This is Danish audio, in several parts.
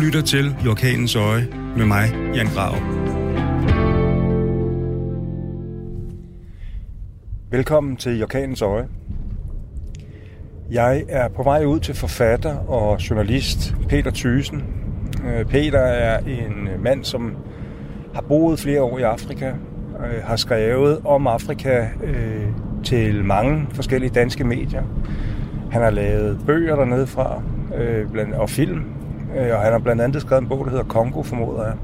lytter til I Orkanens Øje med mig, Jan Grav. Velkommen til Orkanens Øje. Jeg er på vej ud til forfatter og journalist Peter Thysen. Øh, Peter er en mand, som har boet flere år i Afrika, øh, har skrevet om Afrika øh, til mange forskellige danske medier. Han har lavet bøger dernede fra og film, Øh, og han har blandt andet skrevet en bog, der hedder Kongo, formoder jeg.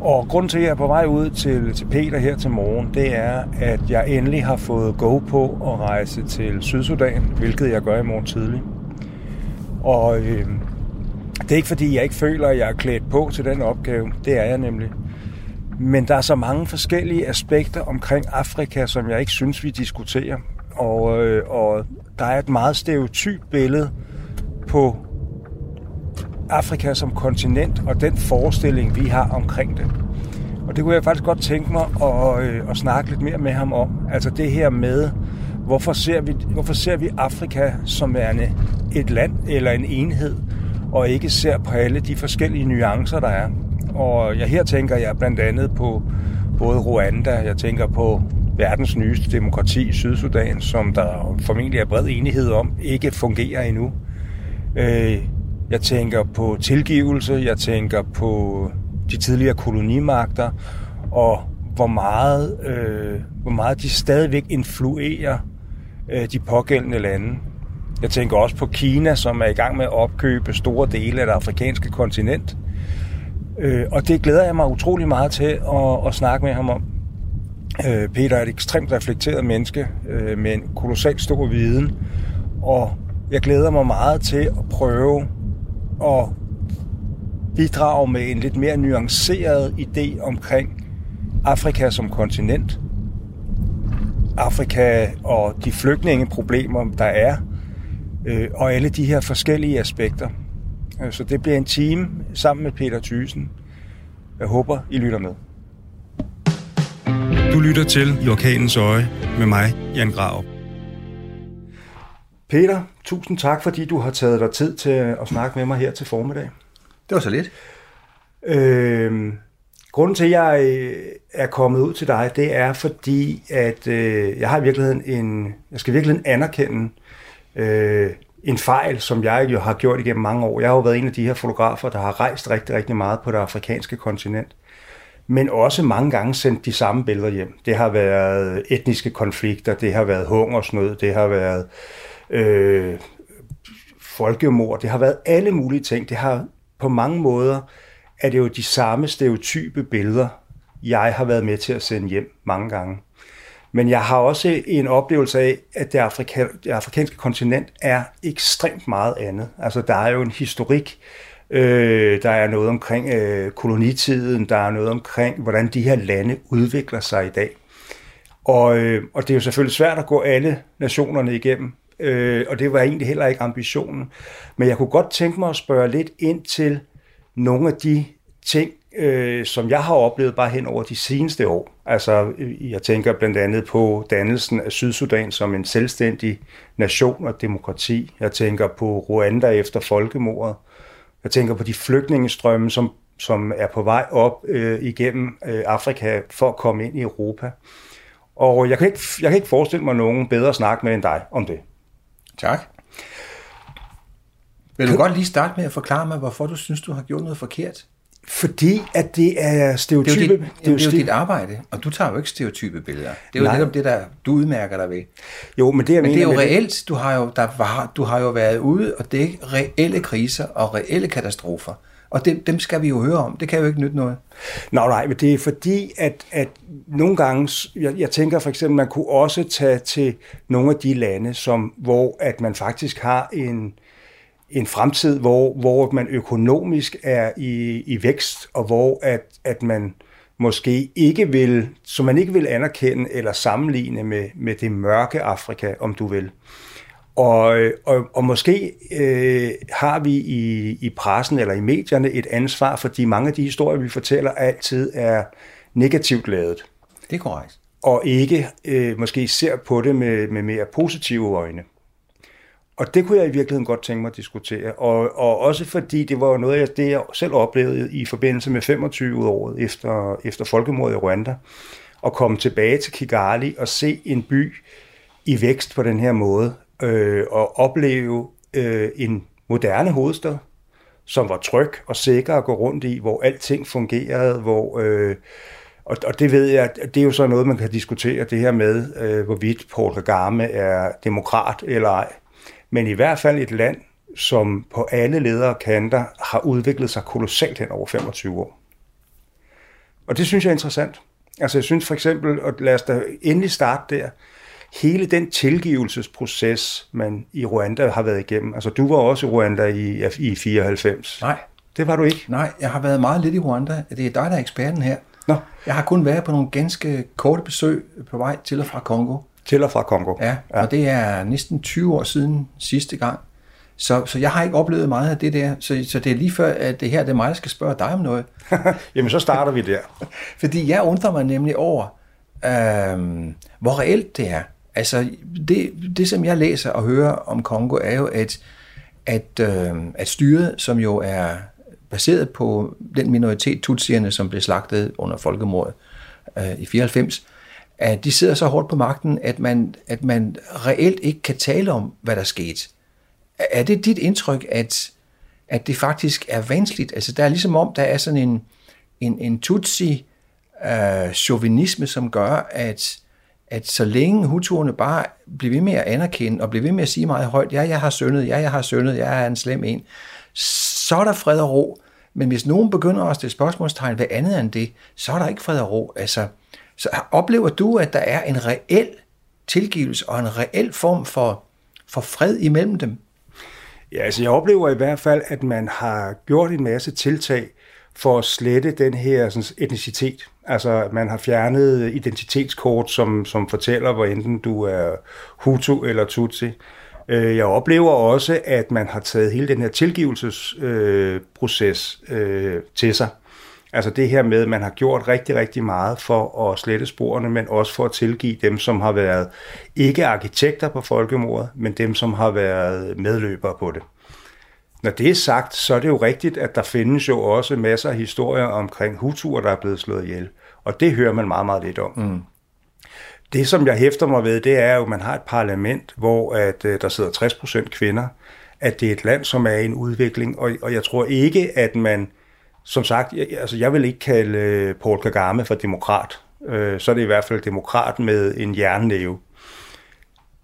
Og grunden til, at jeg er på vej ud til, til Peter her til morgen, det er, at jeg endelig har fået go på at rejse til Sydsudan, hvilket jeg gør i morgen tidlig. Og øh, det er ikke fordi, jeg ikke føler, at jeg er klædt på til den opgave. Det er jeg nemlig. Men der er så mange forskellige aspekter omkring Afrika, som jeg ikke synes, vi diskuterer. Og, øh, og der er et meget stereotyp billede på Afrika som kontinent og den forestilling, vi har omkring det. Og det kunne jeg faktisk godt tænke mig at, øh, at snakke lidt mere med ham om. Altså det her med, hvorfor ser vi, hvorfor ser vi Afrika som værende et land eller en enhed, og ikke ser på alle de forskellige nuancer, der er. Og jeg, her tænker jeg blandt andet på både Rwanda, jeg tænker på verdens nyeste demokrati i Sydsudan, som der formentlig er bred enighed om, ikke fungerer endnu. Øh, jeg tænker på tilgivelse, jeg tænker på de tidligere kolonimagter, og hvor meget, øh, hvor meget de stadigvæk influerer øh, de pågældende lande. Jeg tænker også på Kina, som er i gang med at opkøbe store dele af det afrikanske kontinent. Øh, og det glæder jeg mig utrolig meget til at, at snakke med ham om. Øh, Peter er et ekstremt reflekteret menneske øh, med en kolossalt stor viden, og jeg glæder mig meget til at prøve at bidrage med en lidt mere nuanceret idé omkring Afrika som kontinent, Afrika og de flygtningeproblemer, der er, øh, og alle de her forskellige aspekter. Øh, så det bliver en time sammen med Peter Thysen. Jeg håber, I lytter med. Du lytter til I Orkanens Øje med mig, Jan Grav. Peter, tusind tak, fordi du har taget dig tid til at snakke med mig her til formiddag. Det var så lidt. Øh, grunden til, at jeg øh, er kommet ud til dig, det er fordi, at øh, jeg har i virkeligheden en, jeg skal virkelig anerkende øh, en fejl, som jeg jo har gjort igennem mange år. Jeg har jo været en af de her fotografer, der har rejst rigtig, rigtig meget på det afrikanske kontinent men også mange gange sendt de samme billeder hjem. Det har været etniske konflikter, det har været hungersnød, det har været øh, folkemord, det har været alle mulige ting. Det har på mange måder, er det jo de samme stereotype billeder, jeg har været med til at sende hjem mange gange. Men jeg har også en oplevelse af, at det, afrika, det afrikanske kontinent er ekstremt meget andet. Altså, der er jo en historik, øh, der er noget omkring øh, kolonitiden, der er noget omkring, hvordan de her lande udvikler sig i dag. Og, øh, og det er jo selvfølgelig svært at gå alle nationerne igennem, øh, og det var egentlig heller ikke ambitionen. Men jeg kunne godt tænke mig at spørge lidt ind til nogle af de ting, øh, som jeg har oplevet bare hen over de seneste år. Altså, øh, jeg tænker blandt andet på dannelsen af Sydsudan som en selvstændig nation og demokrati. Jeg tænker på Rwanda efter folkemordet. Jeg tænker på de flygtningestrømme, som, som er på vej op øh, igennem øh, Afrika for at komme ind i Europa. Og jeg kan, ikke, jeg kan ikke forestille mig nogen bedre snak med end dig om det. Tak. Vil du godt lige starte med at forklare mig, hvorfor du synes, du har gjort noget forkert? Fordi at det er stereotype... Det er jo dit, det er jo dit arbejde, og du tager jo ikke stereotype billeder. Det er jo Nej. netop det, der du udmærker dig ved. Jo, men det er, men det er jo reelt. Du har jo, der var, du har jo været ude, og det er reelle kriser og reelle katastrofer. Og det, dem skal vi jo høre om. Det kan jo ikke nytte noget. Nå, nej, men det er fordi, at, at nogle gange, jeg, jeg tænker for eksempel, man kunne også tage til nogle af de lande, som, hvor at man faktisk har en, en fremtid, hvor, hvor man økonomisk er i, i vækst, og hvor at, at man måske ikke vil, som man ikke vil anerkende eller sammenligne med, med det mørke Afrika, om du vil. Og, og, og måske øh, har vi i, i pressen eller i medierne et ansvar, fordi mange af de historier, vi fortæller, altid er negativt lavet. Det er korrekt. Og ikke øh, måske ser på det med, med mere positive øjne. Og det kunne jeg i virkeligheden godt tænke mig at diskutere. Og, og også fordi det var noget, jeg, det jeg selv oplevede i forbindelse med 25 år efter, efter folkemordet i Rwanda. At komme tilbage til Kigali og se en by i vækst på den her måde. Øh, og opleve øh, en moderne hovedstad, som var tryg og sikker at gå rundt i, hvor alting fungerede, hvor... Øh, og, og det ved jeg, det er jo så noget, man kan diskutere, det her med, øh, hvorvidt Paul Kagame er demokrat eller ej. Men i hvert fald et land, som på alle ledere kanter har udviklet sig kolossalt hen over 25 år. Og det synes jeg er interessant. Altså jeg synes for eksempel, og lad os da endelig starte der, hele den tilgivelsesproces, man i Rwanda har været igennem. Altså du var også i Rwanda i, i 94. Nej. Det var du ikke? Nej, jeg har været meget lidt i Rwanda. Det er dig, der er eksperten her. Nå. Jeg har kun været på nogle ganske korte besøg på vej til og fra Kongo. Til og fra Kongo. Ja, ja. og det er næsten 20 år siden sidste gang. Så, så jeg har ikke oplevet meget af det der. Så, så det er lige før, at det her det er mig, der skal spørge dig om noget. Jamen, så starter vi der. Fordi jeg undrer mig nemlig over, øh, hvor reelt det er. Altså, det, det som jeg læser og hører om Kongo, er jo, at, at, øh, at styret, som jo er baseret på den minoritet tutsierne, som blev slagtet under folkemordet øh, i 94, at de sidder så hårdt på magten, at man, at man reelt ikke kan tale om, hvad der skete. Er det dit indtryk, at, at det faktisk er vanskeligt? Altså, der er ligesom om, der er sådan en, en, en tutsi øh, chauvinisme, som gør, at, at så længe hutuerne bare bliver ved med at anerkende, og bliver ved med at sige meget højt, ja, jeg har syndet, ja, jeg har syndet, jeg er en slem en, så er der fred og ro. Men hvis nogen begynder at stille spørgsmålstegn ved andet end det, så er der ikke fred og ro. Altså, så oplever du, at der er en reel tilgivelse og en reel form for, for fred imellem dem? Ja, altså jeg oplever i hvert fald, at man har gjort en masse tiltag for at slette den her sådan, etnicitet. Altså man har fjernet identitetskort, som, som fortæller, hvor enten du er Hutu eller Tutsi. Øh, jeg oplever også, at man har taget hele den her tilgivelsesproces øh, øh, til sig. Altså det her med, at man har gjort rigtig, rigtig meget for at slette sporene, men også for at tilgive dem, som har været ikke arkitekter på folkemordet, men dem, som har været medløbere på det. Når det er sagt, så er det jo rigtigt, at der findes jo også masser af historier omkring hutuer, der er blevet slået ihjel. Og det hører man meget, meget lidt om. Mm. Det, som jeg hæfter mig ved, det er jo, at man har et parlament, hvor at, øh, der sidder 60 procent kvinder, at det er et land, som er i en udvikling, og, og jeg tror ikke, at man, som sagt, jeg, altså jeg vil ikke kalde øh, Paul Kagame for demokrat, øh, så er det i hvert fald demokrat med en jernnæve.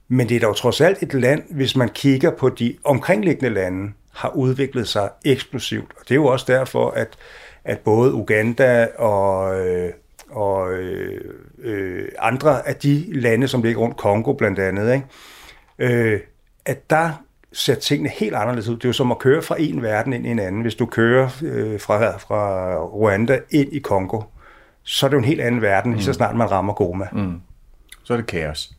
Men det er dog trods alt et land, hvis man kigger på de omkringliggende lande, har udviklet sig eksplosivt. Og det er jo også derfor, at, at både Uganda og, øh, og øh, øh, andre af de lande, som ligger rundt Kongo blandt andet, ikke? Øh, at der ser tingene helt anderledes ud. Det er jo som at køre fra en verden ind i en anden. Hvis du kører øh, fra, fra Rwanda ind i Kongo, så er det jo en helt anden verden, mm. lige så mm. snart man rammer Goma. Mm. Så er det kaos.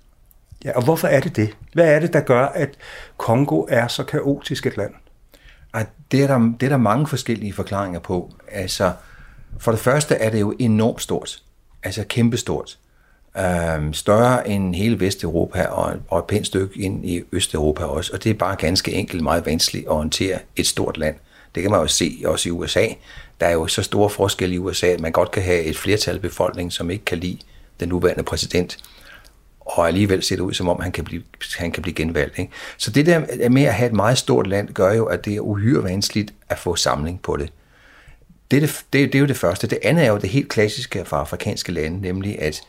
Ja, og hvorfor er det det? Hvad er det, der gør, at Kongo er så kaotisk et land? Ej, det, er der, det er der mange forskellige forklaringer på. Altså, for det første er det jo enormt stort. Altså kæmpestort. Øhm, større end hele Vesteuropa og, og et pænt stykke ind i Østeuropa også. Og det er bare ganske enkelt meget vanskeligt at håndtere et stort land. Det kan man jo se også i USA. Der er jo så store forskelle i USA, at man godt kan have et flertal af befolkningen, som ikke kan lide den nuværende præsident og alligevel ser det ud, som om han kan blive, han kan blive genvalgt. Ikke? Så det der med at have et meget stort land, gør jo, at det er uhyre vanskeligt at få samling på det. Det er, det, det, det er jo det første. Det andet er jo det helt klassiske fra afrikanske lande, nemlig at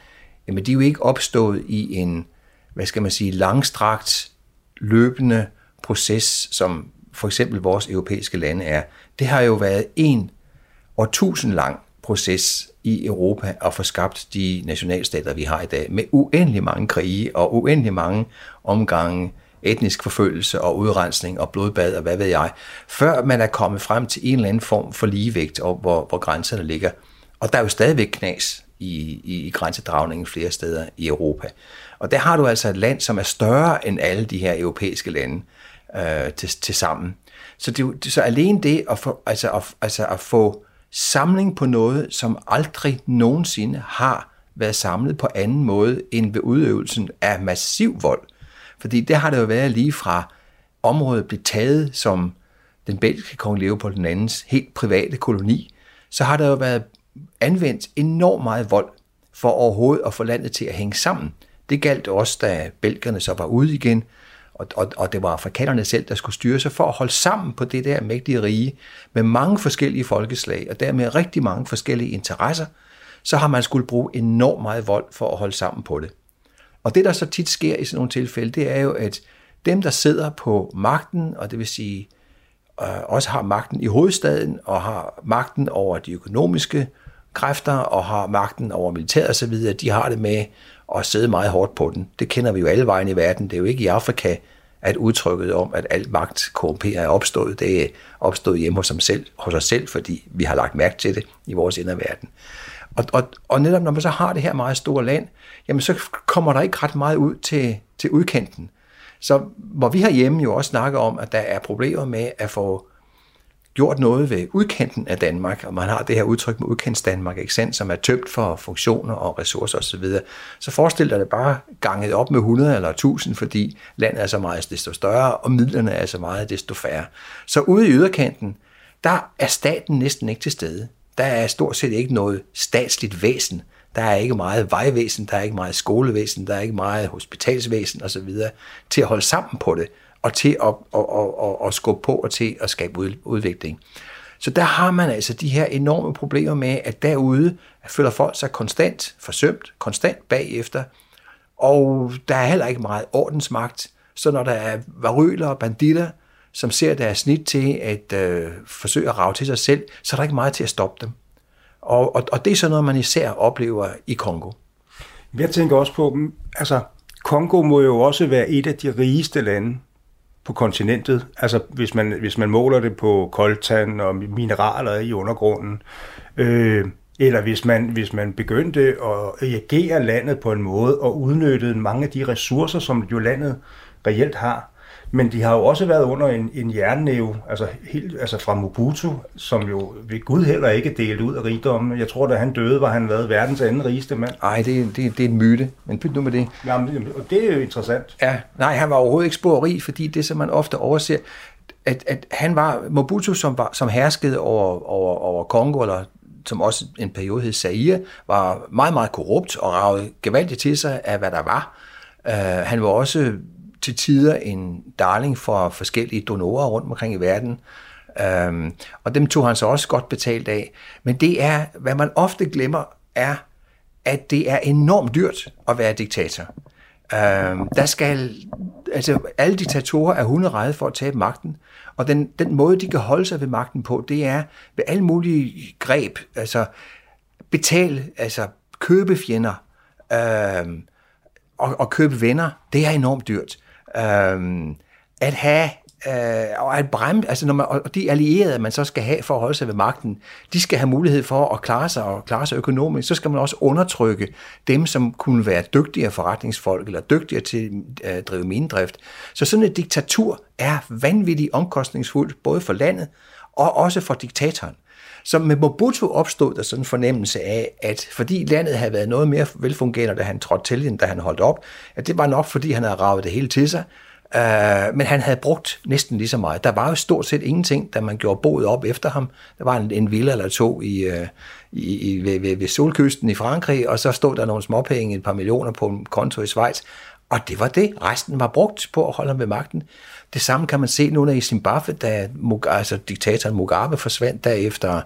jamen, de er jo ikke opstået i en, hvad skal man sige, langstrakt, løbende proces, som for eksempel vores europæiske lande er. Det har jo været en årtusind lang proces i Europa at få skabt de nationalstater, vi har i dag, med uendelig mange krige og uendelig mange omgange etnisk forfølgelse og udrensning og blodbad og hvad ved jeg, før man er kommet frem til en eller anden form for ligevægt, og hvor, hvor grænserne ligger. Og der er jo stadigvæk knas i, i, i grænsedragningen flere steder i Europa. Og der har du altså et land, som er større end alle de her europæiske lande øh, til, til sammen. Så, det, så alene det at få, altså, at, altså at få samling på noget, som aldrig nogensinde har været samlet på anden måde end ved udøvelsen af massiv vold. Fordi det har det jo været lige fra området blev taget som den belgiske kong Leopold den andens helt private koloni, så har der jo været anvendt enormt meget vold for overhovedet at få landet til at hænge sammen. Det galt også, da belgerne så var ude igen, og, og, og det var afrikanerne selv, der skulle styre sig for at holde sammen på det der mægtige rige med mange forskellige folkeslag, og dermed rigtig mange forskellige interesser, så har man skulle bruge enormt meget vold for at holde sammen på det. Og det, der så tit sker i sådan nogle tilfælde, det er jo, at dem, der sidder på magten, og det vil sige øh, også har magten i hovedstaden, og har magten over de økonomiske kræfter, og har magten over militæret osv., de har det med og sidde meget hårdt på den. Det kender vi jo alle vejen i verden. Det er jo ikke i Afrika, at udtrykket om, at al magt korrumperer er opstået, det er opstået hjemme hos, os selv, hos os selv, fordi vi har lagt mærke til det i vores inderverden. Og, og, og netop når man så har det her meget store land, jamen så kommer der ikke ret meget ud til, til udkanten. Så hvor vi herhjemme jo også snakker om, at der er problemer med at få gjort noget ved udkanten af Danmark, og man har det her udtryk med udkants Danmark, ikke sandt, som er tømt for funktioner og ressourcer osv., så, så forestil dig det bare ganget op med 100 eller 1000, fordi landet er så meget desto større, og midlerne er så meget desto færre. Så ude i yderkanten, der er staten næsten ikke til stede. Der er stort set ikke noget statsligt væsen. Der er ikke meget vejvæsen, der er ikke meget skolevæsen, der er ikke meget hospitalsvæsen osv. til at holde sammen på det og til at, at, at, at, at skubbe på og til at skabe udvikling. Så der har man altså de her enorme problemer med, at derude føler folk sig konstant forsømt, konstant bagefter, og der er heller ikke meget ordensmagt. Så når der er varøler og banditter, som ser deres snit til at øh, forsøge at rave til sig selv, så er der ikke meget til at stoppe dem. Og, og, og det er sådan noget, man især oplever i Kongo. Jeg tænker også på, altså Kongo må jo også være et af de rigeste lande på kontinentet. Altså hvis man, hvis man måler det på koltan og mineraler i undergrunden. Øh, eller hvis man, hvis man begyndte at reagere landet på en måde og udnyttede mange af de ressourcer, som jo landet reelt har. Men de har jo også været under en, en jernnæve, altså, helt, altså fra Mobutu, som jo ved Gud heller ikke delt ud af rigdommen. Jeg tror, da han døde, var han været verdens anden rigeste mand. Nej, det, det, det er en myte, men pyt nu med det. Jamen, det er jo interessant. Ja, nej, han var overhovedet ikke sporrig, fordi det, som man ofte overser, at, at han var Mobutu, som, var, som herskede over, over, over Kongo, eller som også en periode hed Zaire, var meget, meget korrupt og ragede gevaldigt til sig af, hvad der var. Uh, han var også til tider en darling for forskellige donorer rundt omkring i verden. Øhm, og dem tog han så også godt betalt af. Men det er, hvad man ofte glemmer, er, at det er enormt dyrt at være diktator. Øhm, der skal, altså alle diktatorer er hunderede for at tabe magten, og den, den måde, de kan holde sig ved magten på, det er ved alle mulige greb, altså betale, altså købe fjender, øhm, og, og købe venner, det er enormt dyrt. Øhm, at have øh, og at bremse, altså når man, og de allierede, man så skal have for at holde sig ved magten, de skal have mulighed for at klare sig og klare sig økonomisk, så skal man også undertrykke dem, som kunne være dygtigere forretningsfolk eller dygtigere til at drive minedrift. Så sådan et diktatur er vanvittigt omkostningsfuldt, både for landet og også for diktatoren. Så med Mobutu opstod der sådan en fornemmelse af, at fordi landet havde været noget mere velfungerende, da han trådte til, end da han holdt op, at det var nok, fordi han havde ravet det hele til sig, Uh, men han havde brugt næsten lige så meget. Der var jo stort set ingenting, da man gjorde boet op efter ham. Der var en, en villa eller to i, uh, i, i, ved, ved, ved solkysten i Frankrig, og så stod der nogle småpenge, et par millioner på en konto i Schweiz. Og det var det. Resten var brugt på at holde ham ved magten. Det samme kan man se nu, når i Zimbabwe, da altså, diktatoren Mugabe forsvandt derefter,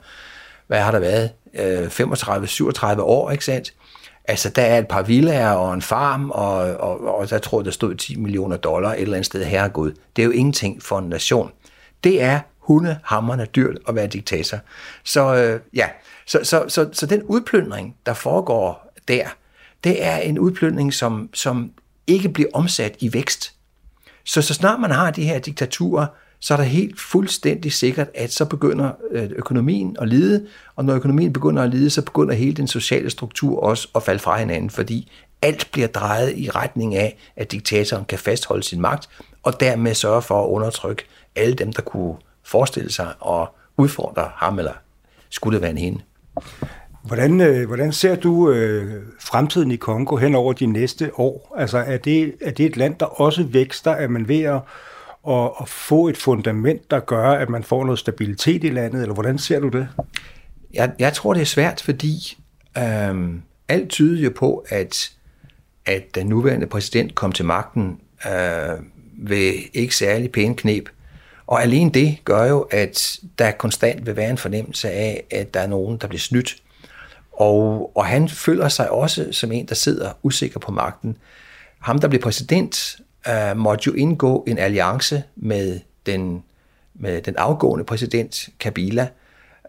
hvad har der været, øh, 35-37 år, ikke sandt? Altså, der er et par villaer og en farm, og, og, og der tror der stod 10 millioner dollar et eller andet sted. Herregud, det er jo ingenting for en nation. Det er hundehammerne dyrt at være diktator. Så øh, ja, så, så, så, så den udplyndring, der foregår der, det er en udplyndring, som, som ikke bliver omsat i vækst. Så så snart man har de her diktaturer, så er der helt fuldstændig sikkert, at så begynder øh, økonomien at lide, og når økonomien begynder at lide, så begynder hele den sociale struktur også at falde fra hinanden, fordi alt bliver drejet i retning af, at diktatoren kan fastholde sin magt, og dermed sørge for at undertrykke alle dem, der kunne forestille sig og udfordre ham, eller skulle det være en hende. Hvordan, øh, hvordan ser du øh, fremtiden i Kongo hen over de næste år? Altså er det, er det et land, der også vækster? Er man ved at og, og få et fundament, der gør, at man får noget stabilitet i landet, eller hvordan ser du det? Jeg, jeg tror, det er svært, fordi øh, alt tyder jo på, at, at den nuværende præsident kom til magten øh, ved ikke særlig pæne knep. Og alene det gør jo, at der konstant vil være en fornemmelse af, at der er nogen, der bliver snydt. Og, og han føler sig også som en, der sidder usikker på magten. Ham, der blev præsident, øh, måtte jo indgå en alliance med den, med den afgående præsident, Kabila,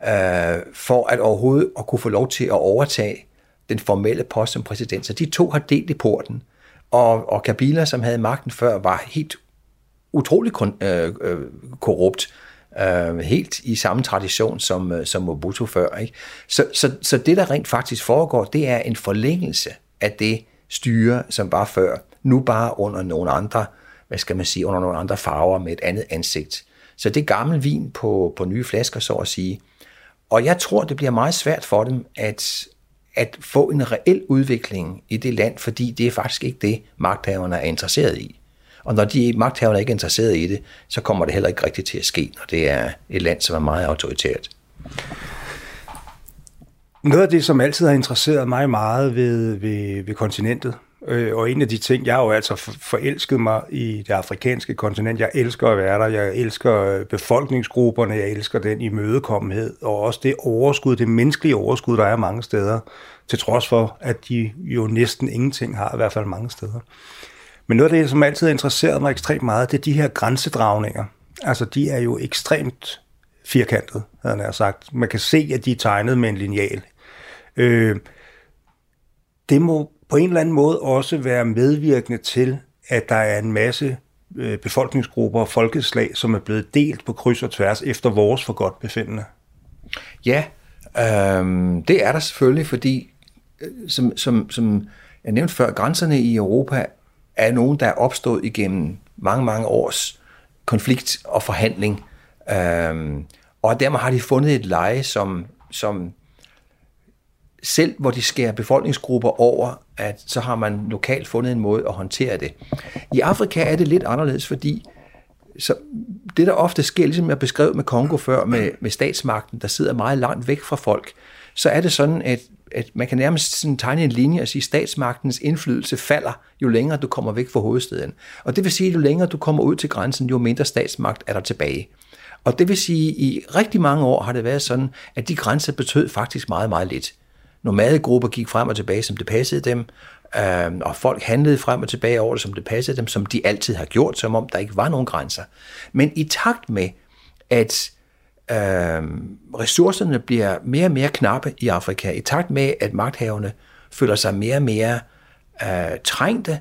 øh, for at overhovedet at kunne få lov til at overtage den formelle post som præsident. Så de to har delt i porten. Og, og Kabila, som havde magten før, var helt utrolig kon, øh, øh, korrupt. Øh, helt i samme tradition som, øh, som Mobutu før. Ikke? Så, så, så det, der rent faktisk foregår, det er en forlængelse af det styre, som var før. Nu bare under nogle andre, hvad skal man sige, under nogle andre farver med et andet ansigt. Så det er gammel vin på, på nye flasker, så at sige. Og jeg tror, det bliver meget svært for dem at, at få en reel udvikling i det land, fordi det er faktisk ikke det, magthaverne er interesseret i. Og når de magthaverne ikke er interesseret i det, så kommer det heller ikke rigtigt til at ske, når det er et land, som er meget autoritært. Noget af det, som altid har interesseret mig meget ved, ved, ved kontinentet, øh, og en af de ting, jeg har jo altså forelsket mig i det afrikanske kontinent. Jeg elsker at være der, jeg elsker øh, befolkningsgrupperne, jeg elsker den imødekommenhed, og også det overskud, det menneskelige overskud, der er mange steder, til trods for, at de jo næsten ingenting har, i hvert fald mange steder. Men noget af det, som altid har interesseret mig ekstremt meget, det er de her grænsedragninger. Altså, de er jo ekstremt firkantet, havde jeg sagt. Man kan se, at de er tegnet med en lineal. Øh, det må på en eller anden måde også være medvirkende til, at der er en masse øh, befolkningsgrupper og folkeslag, som er blevet delt på kryds og tværs efter vores for godt befindende. Ja, øh, det er der selvfølgelig, fordi øh, som, som, som jeg nævnte før, grænserne i Europa er nogen, der er opstået igennem mange, mange års konflikt og forhandling. Øhm, og dermed har de fundet et leje, som, som selv hvor de skærer befolkningsgrupper over, at så har man lokalt fundet en måde at håndtere det. I Afrika er det lidt anderledes, fordi så det, der ofte sker, ligesom jeg beskrev med Kongo før, med, med statsmagten, der sidder meget langt væk fra folk, så er det sådan, at at man kan nærmest sådan tegne en linje og sige, at statsmagtens indflydelse falder, jo længere du kommer væk fra hovedstaden. Og det vil sige, at jo længere du kommer ud til grænsen, jo mindre statsmagt er der tilbage. Og det vil sige, at i rigtig mange år har det været sådan, at de grænser betød faktisk meget, meget lidt. Nomadegrupper gik frem og tilbage, som det passede dem, øh, og folk handlede frem og tilbage over det, som det passede dem, som de altid har gjort, som om der ikke var nogen grænser. Men i takt med, at øh, ressourcerne bliver mere og mere knappe i Afrika, i takt med, at magthaverne føler sig mere og mere øh, trængte,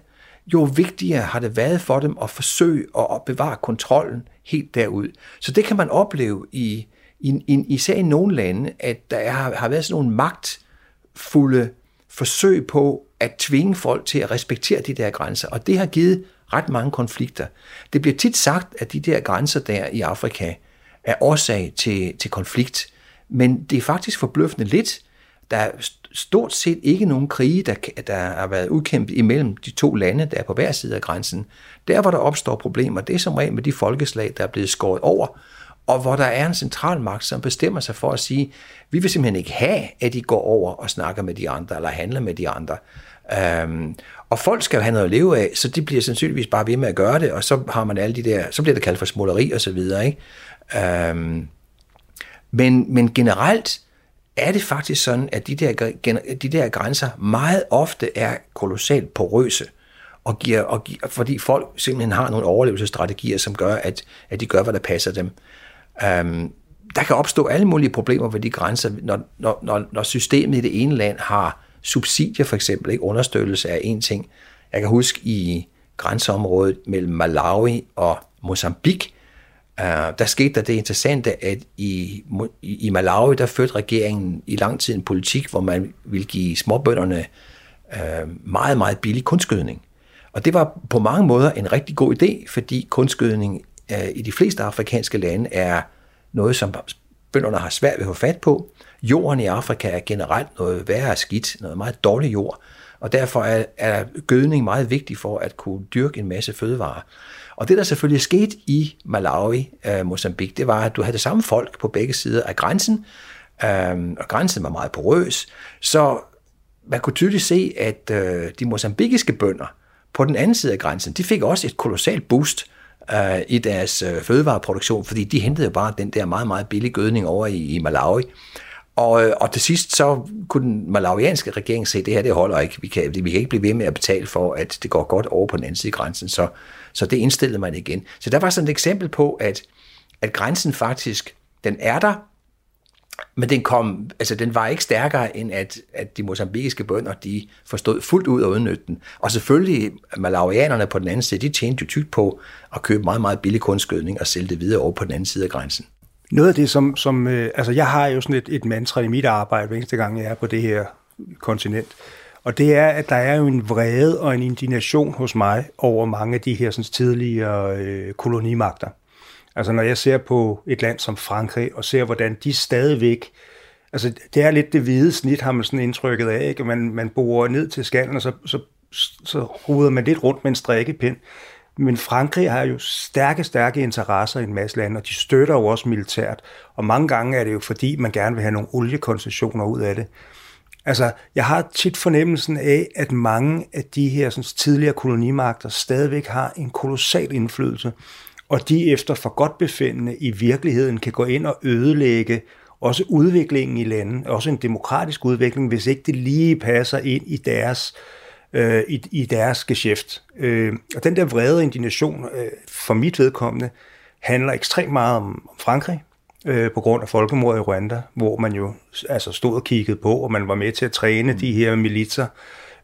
jo vigtigere har det været for dem at forsøge at bevare kontrollen helt derud. Så det kan man opleve i, i, i især i nogle lande, at der er, har været sådan nogle magtfulde forsøg på at tvinge folk til at respektere de der grænser, og det har givet ret mange konflikter. Det bliver tit sagt, at de der grænser der i Afrika, er årsag til, til konflikt. Men det er faktisk forbløffende lidt. Der er stort set ikke nogen krige, der, der har været udkæmpet imellem de to lande, der er på hver side af grænsen. Der, hvor der opstår problemer, det er som regel med de folkeslag, der er blevet skåret over, og hvor der er en centralmagt, som bestemmer sig for at sige, vi vil simpelthen ikke have, at de går over og snakker med de andre, eller handler med de andre. Øhm, og folk skal jo have noget at leve af, så de bliver sandsynligvis bare ved med at gøre det, og så har man alle de der, så bliver det kaldt for småleri og så videre, ikke? Øhm, men, men generelt er det faktisk sådan, at de der, de der grænser meget ofte er kolossalt porøse, og giver, og giver, fordi folk simpelthen har nogle overlevelsesstrategier, som gør, at, at de gør, hvad der passer dem. Øhm, der kan opstå alle mulige problemer ved de grænser, når, når, når, når systemet i det ene land har subsidier for eksempel, ikke understøttelse af en ting. Jeg kan huske i grænseområdet mellem Malawi og Mozambique, Uh, der skete der det interessante, at i, i Malawi, der førte regeringen i lang tid en politik, hvor man ville give småbønderne uh, meget, meget billig kunstgødning. Og det var på mange måder en rigtig god idé, fordi kunstgødning uh, i de fleste afrikanske lande er noget, som bønderne har svært ved at få fat på. Jorden i Afrika er generelt noget værre skidt, noget meget dårlig jord, og derfor er, er gødning meget vigtig for at kunne dyrke en masse fødevarer. Og det, der selvfølgelig skete i Malawi, øh, Mozambique, det var, at du havde det samme folk på begge sider af grænsen, øh, og grænsen var meget porøs, så man kunne tydeligt se, at øh, de mozambikiske bønder på den anden side af grænsen, de fik også et kolossalt boost øh, i deres øh, fødevareproduktion, fordi de hentede jo bare den der meget, meget billige gødning over i, i Malawi. Og, øh, og til sidst så kunne den malawianske regering se, at det her det holder ikke. Vi kan, vi kan ikke blive ved med at betale for, at det går godt over på den anden side af grænsen. Så, så det indstillede man igen. Så der var sådan et eksempel på, at, at grænsen faktisk, den er der, men den, kom, altså den var ikke stærkere, end at, at de mosambikiske bønder, de forstod fuldt ud at udnytte den. Og selvfølgelig, malawianerne på den anden side, de tjente jo tygt på at købe meget, meget billig kunstgødning og sælge det videre over på den anden side af grænsen. Noget af det, som, som øh, altså jeg har jo sådan et, et mantra i mit arbejde, hver eneste gang jeg er på det her kontinent, og det er, at der er jo en vrede og en indignation hos mig over mange af de her sådan, tidligere øh, kolonimagter. Altså når jeg ser på et land som Frankrig, og ser, hvordan de stadigvæk, altså det er lidt det hvide snit, har man sådan indtrykket af, ikke? Man, man borer ned til skallen, og så, så, så ruder man lidt rundt med en strikkepind. Men Frankrig har jo stærke, stærke interesser i en masse lande, og de støtter jo også militært. Og mange gange er det jo fordi, man gerne vil have nogle oliekoncessioner ud af det. Altså, jeg har tit fornemmelsen af, at mange af de her sådan, tidligere kolonimagter stadigvæk har en kolossal indflydelse og de efter for godt befindende i virkeligheden kan gå ind og ødelægge også udviklingen i landet, også en demokratisk udvikling, hvis ikke det lige passer ind i deres, øh, i, i deres geschæft. Øh, og den der vrede indignation, øh, for mit vedkommende, handler ekstremt meget om, om Frankrig, øh, på grund af folkemordet i Rwanda, hvor man jo altså stod og kiggede på, og man var med til at træne mm. de her militser,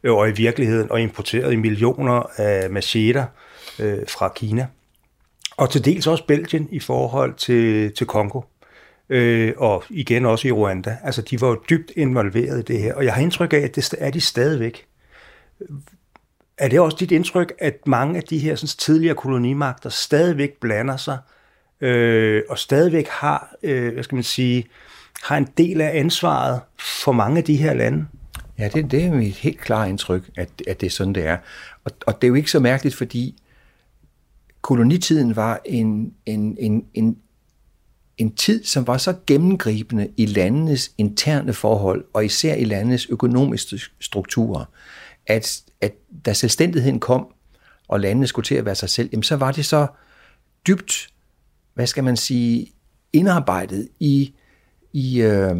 øh, og i virkeligheden og importerede millioner af macheter øh, fra Kina. Og til dels også Belgien i forhold til, til Kongo. Øh, og igen også i Rwanda. Altså, de var jo dybt involveret i det her. Og jeg har indtryk af, at det er de stadigvæk. Er det også dit indtryk, at mange af de her sådan, tidligere kolonimagter stadigvæk blander sig, øh, øh, og stadigvæk har, øh, hvad skal man sige, har en del af ansvaret for mange af de her lande? Ja, det, det er mit helt klare indtryk, at, at det er sådan, det er. Og, og det er jo ikke så mærkeligt, fordi kolonitiden var en, en, en, en, en tid, som var så gennemgribende i landenes interne forhold, og især i landenes økonomiske strukturer, at, at da selvstændigheden kom, og landene skulle til at være sig selv, jamen så var det så dybt, hvad skal man sige, indarbejdet i, i øh,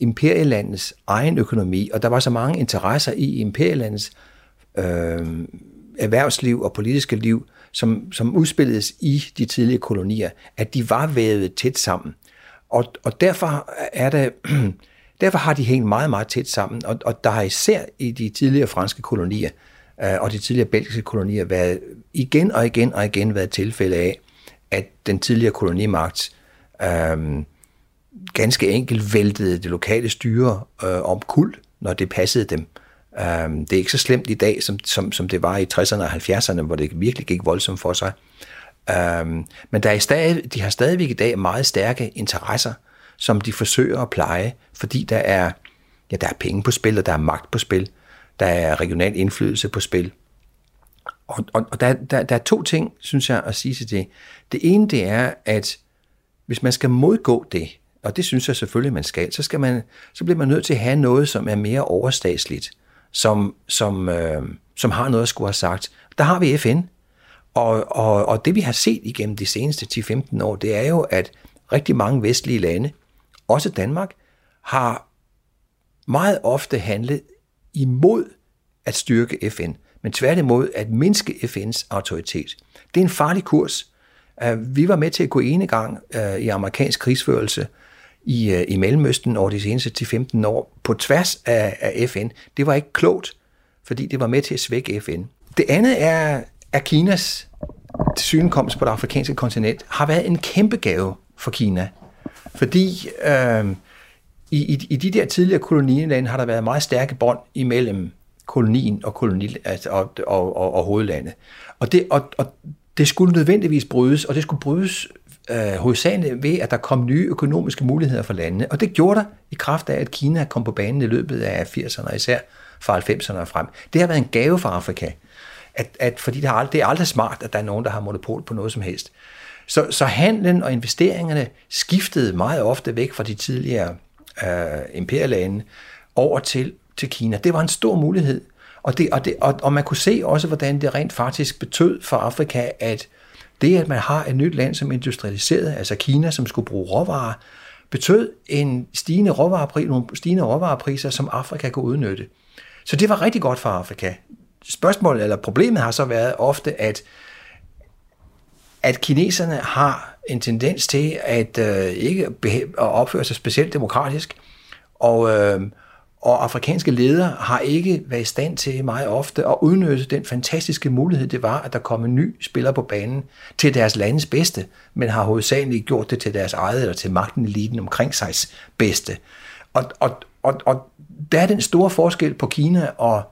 imperielandets egen økonomi, og der var så mange interesser i imperielandets øh, erhvervsliv og politiske liv, som, som udspilledes i de tidlige kolonier, at de var vævet tæt sammen. Og, og derfor, er det, derfor har de hængt meget, meget tæt sammen. Og, og der har især i de tidligere franske kolonier øh, og de tidligere belgiske kolonier været igen og igen og igen været tilfælde af, at den tidligere kolonimagt øh, ganske enkelt væltede det lokale styre øh, om kul, når det passede dem. Øh, det er ikke så slemt i dag, som, som, som det var i 60'erne og 70'erne, hvor det virkelig gik voldsomt for sig. Øh, men der er stadig, de har stadigvæk i dag meget stærke interesser, som de forsøger at pleje, fordi der er, ja, der er penge på spil, og der er magt på spil, der er regional indflydelse på spil. Og, og, og der, der, der er to ting, synes jeg, at sige til det. Det ene, det er, at hvis man skal modgå det, og det synes jeg selvfølgelig, man skal, så, skal man, så bliver man nødt til at have noget, som er mere overstatsligt som, som, øh, som har noget at skulle have sagt. Der har vi FN, og, og, og det vi har set igennem de seneste 10-15 år, det er jo, at rigtig mange vestlige lande, også Danmark, har meget ofte handlet imod at styrke FN, men tværtimod at mindske FN's autoritet. Det er en farlig kurs. Øh, vi var med til at gå ene gang øh, i amerikansk krigsførelse i, øh, i Mellemøsten over de seneste 10-15 år på tværs af, af FN. Det var ikke klogt, fordi det var med til at svække FN. Det andet er, at Kinas synkomst på det afrikanske kontinent har været en kæmpe gave for Kina. Fordi øh, i, i, i de der tidligere kolonilande har der været meget stærke bånd imellem kolonien og, koloni, altså, og, og, og, og hovedlandet. Og det, og, og det skulle nødvendigvis brydes, og det skulle brydes øh, hovedsageligt ved, at der kom nye økonomiske muligheder for landene. Og det gjorde der i kraft af, at Kina kom på banen i løbet af 80'erne, især fra 90'erne og frem. Det har været en gave for Afrika, at, at, fordi det, har, det er aldrig smart, at der er nogen, der har monopol på noget som helst. Så, så handlen og investeringerne skiftede meget ofte væk fra de tidligere øh, imperialande over til, til Kina. Det var en stor mulighed. Og, det, og, det, og, og man kunne se også, hvordan det rent faktisk betød for Afrika, at det, at man har et nyt land som industrialiseret, altså Kina, som skulle bruge råvarer, betød en stigende råvarepris, nogle stigende råvarepriser, som Afrika kunne udnytte. Så det var rigtig godt for Afrika. Spørgsmålet eller problemet har så været ofte, at at kineserne har en tendens til at øh, ikke at opføre sig specielt demokratisk, og, øh, og afrikanske ledere har ikke været i stand til meget ofte at udnytte den fantastiske mulighed, det var, at der kom en ny spiller på banen til deres landes bedste, men har hovedsageligt gjort det til deres eget eller til magten eliten omkring sig bedste. Og, og, og, og der er den store forskel på Kina og,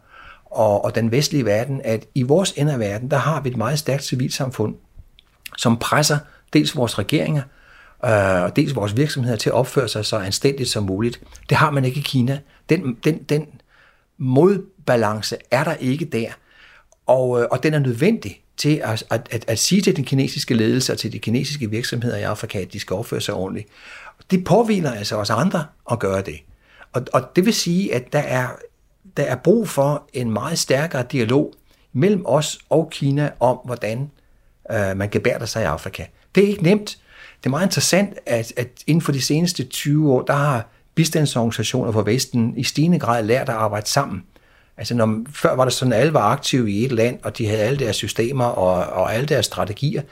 og, og den vestlige verden, at i vores ende af verden, der har vi et meget stærkt civilsamfund, som presser dels vores regeringer, øh, og dels vores virksomheder til at opføre sig så anstændigt som muligt. Det har man ikke i Kina. Den, den, den modbalance er der ikke der, og, øh, og den er nødvendig til at, at, at, at sige til den kinesiske ledelse og til de kinesiske virksomheder i Afrika, at de skal opføre sig ordentligt. Det påviler altså os andre at gøre det. Og, og det vil sige, at der er, der er brug for en meget stærkere dialog mellem os og Kina om, hvordan øh, man gebærder sig i Afrika. Det er ikke nemt. Det er meget interessant, at, at inden for de seneste 20 år, der har bistandsorganisationer fra Vesten i stigende grad lært at arbejde sammen. Altså når, før var det sådan, at alle var aktive i et land, og de havde alle deres systemer og, og alle deres strategier.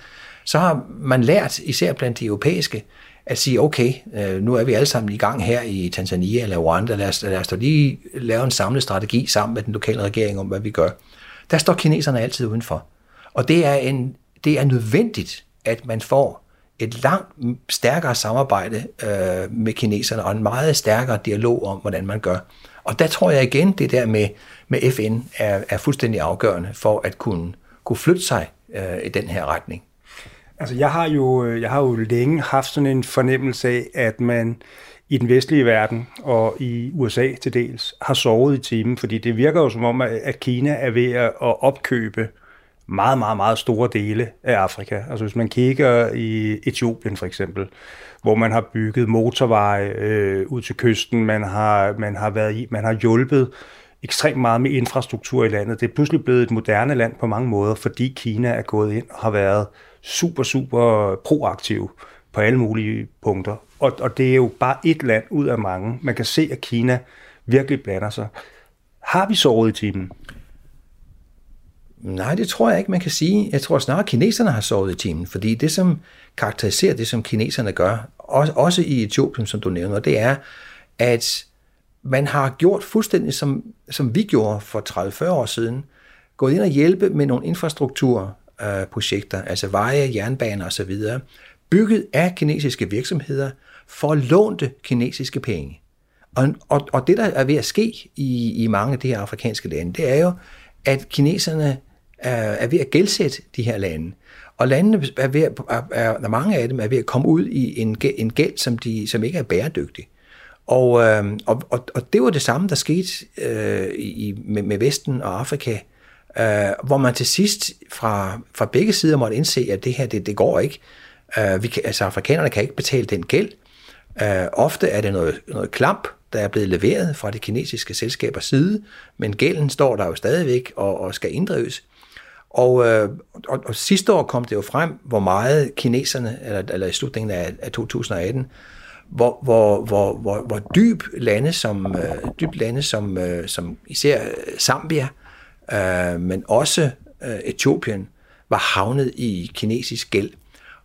Så har man lært, især blandt de europæiske, at sige, okay, øh, nu er vi alle sammen i gang her i Tanzania eller Rwanda, lad os, lad os da lige lave en samlet strategi sammen med den lokale regering om, hvad vi gør. Der står kineserne altid udenfor. Og det er en det er nødvendigt, at man får et langt stærkere samarbejde øh, med kineserne og en meget stærkere dialog om, hvordan man gør. Og der tror jeg igen, det der med, med FN er, er fuldstændig afgørende for at kunne, kunne flytte sig øh, i den her retning. Altså jeg har, jo, øh, jeg har jo længe haft sådan en fornemmelse af, at man i den vestlige verden og i USA til dels har sovet i timen, fordi det virker jo som om, at Kina er ved at opkøbe øh, meget, meget, meget store dele af Afrika. Altså hvis man kigger i Etiopien for eksempel, hvor man har bygget motorveje øh, ud til kysten, man har, man har været i, man har hjulpet ekstremt meget med infrastruktur i landet. Det er pludselig blevet et moderne land på mange måder, fordi Kina er gået ind og har været super, super proaktiv på alle mulige punkter. Og, og det er jo bare et land ud af mange. Man kan se, at Kina virkelig blander sig. Har vi såret i timen? Nej, det tror jeg ikke, man kan sige. Jeg tror snarere, at kineserne har sovet i timen, fordi det, som karakteriserer det, som kineserne gør, også i Etiopien, som du nævner, det er, at man har gjort fuldstændig, som, som vi gjorde for 30-40 år siden, gået ind og hjælpe med nogle infrastrukturprojekter, øh, altså veje, jernbaner osv., bygget af kinesiske virksomheder for lånte kinesiske penge. Og, og, og det, der er ved at ske i, i mange af de her afrikanske lande, det er jo, at kineserne er ved at gældsætte de her lande. Og landene er ved at, er, er, mange af dem er ved at komme ud i en, en gæld, som, de, som ikke er bæredygtig. Og, øh, og, og, og det var det samme, der skete øh, i, med, med Vesten og Afrika, øh, hvor man til sidst fra, fra begge sider måtte indse, at det her, det, det går ikke. Øh, vi kan, altså afrikanerne kan ikke betale den gæld. Øh, ofte er det noget, noget klamp, der er blevet leveret fra de kinesiske selskabers side, men gælden står der jo stadigvæk og, og skal inddrives. Og, øh, og, og sidste år kom det jo frem, hvor meget kineserne, eller, eller i slutningen af, af 2018, hvor, hvor, hvor, hvor, hvor dyb lande som, øh, dyb lande som, øh, som især Zambia, øh, men også øh, Etiopien, var havnet i kinesisk gæld.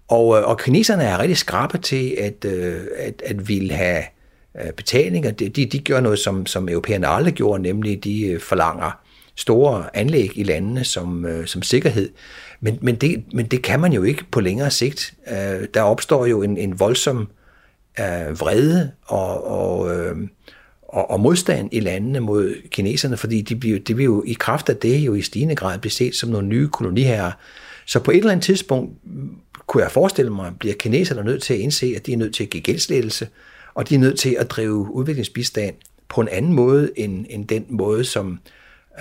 Og, øh, og kineserne er rigtig skrappe til at, øh, at, at ville have øh, Øh, betalinger. De, de, gør noget, som, som europæerne aldrig gjorde, nemlig de øh, forlanger store anlæg i landene som, øh, som sikkerhed. Men, men, det, men det kan man jo ikke på længere sigt. Der opstår jo en, en voldsom øh, vrede og, og, øh, og, og modstand i landene mod kineserne, fordi de bliver, de bliver jo i kraft af det jo i stigende grad blive set som nogle nye koloniherrer. Så på et eller andet tidspunkt kunne jeg forestille mig, bliver kineserne nødt til at indse, at de er nødt til at give gældslettelse, og de er nødt til at drive udviklingsbistand på en anden måde end, end den måde, som,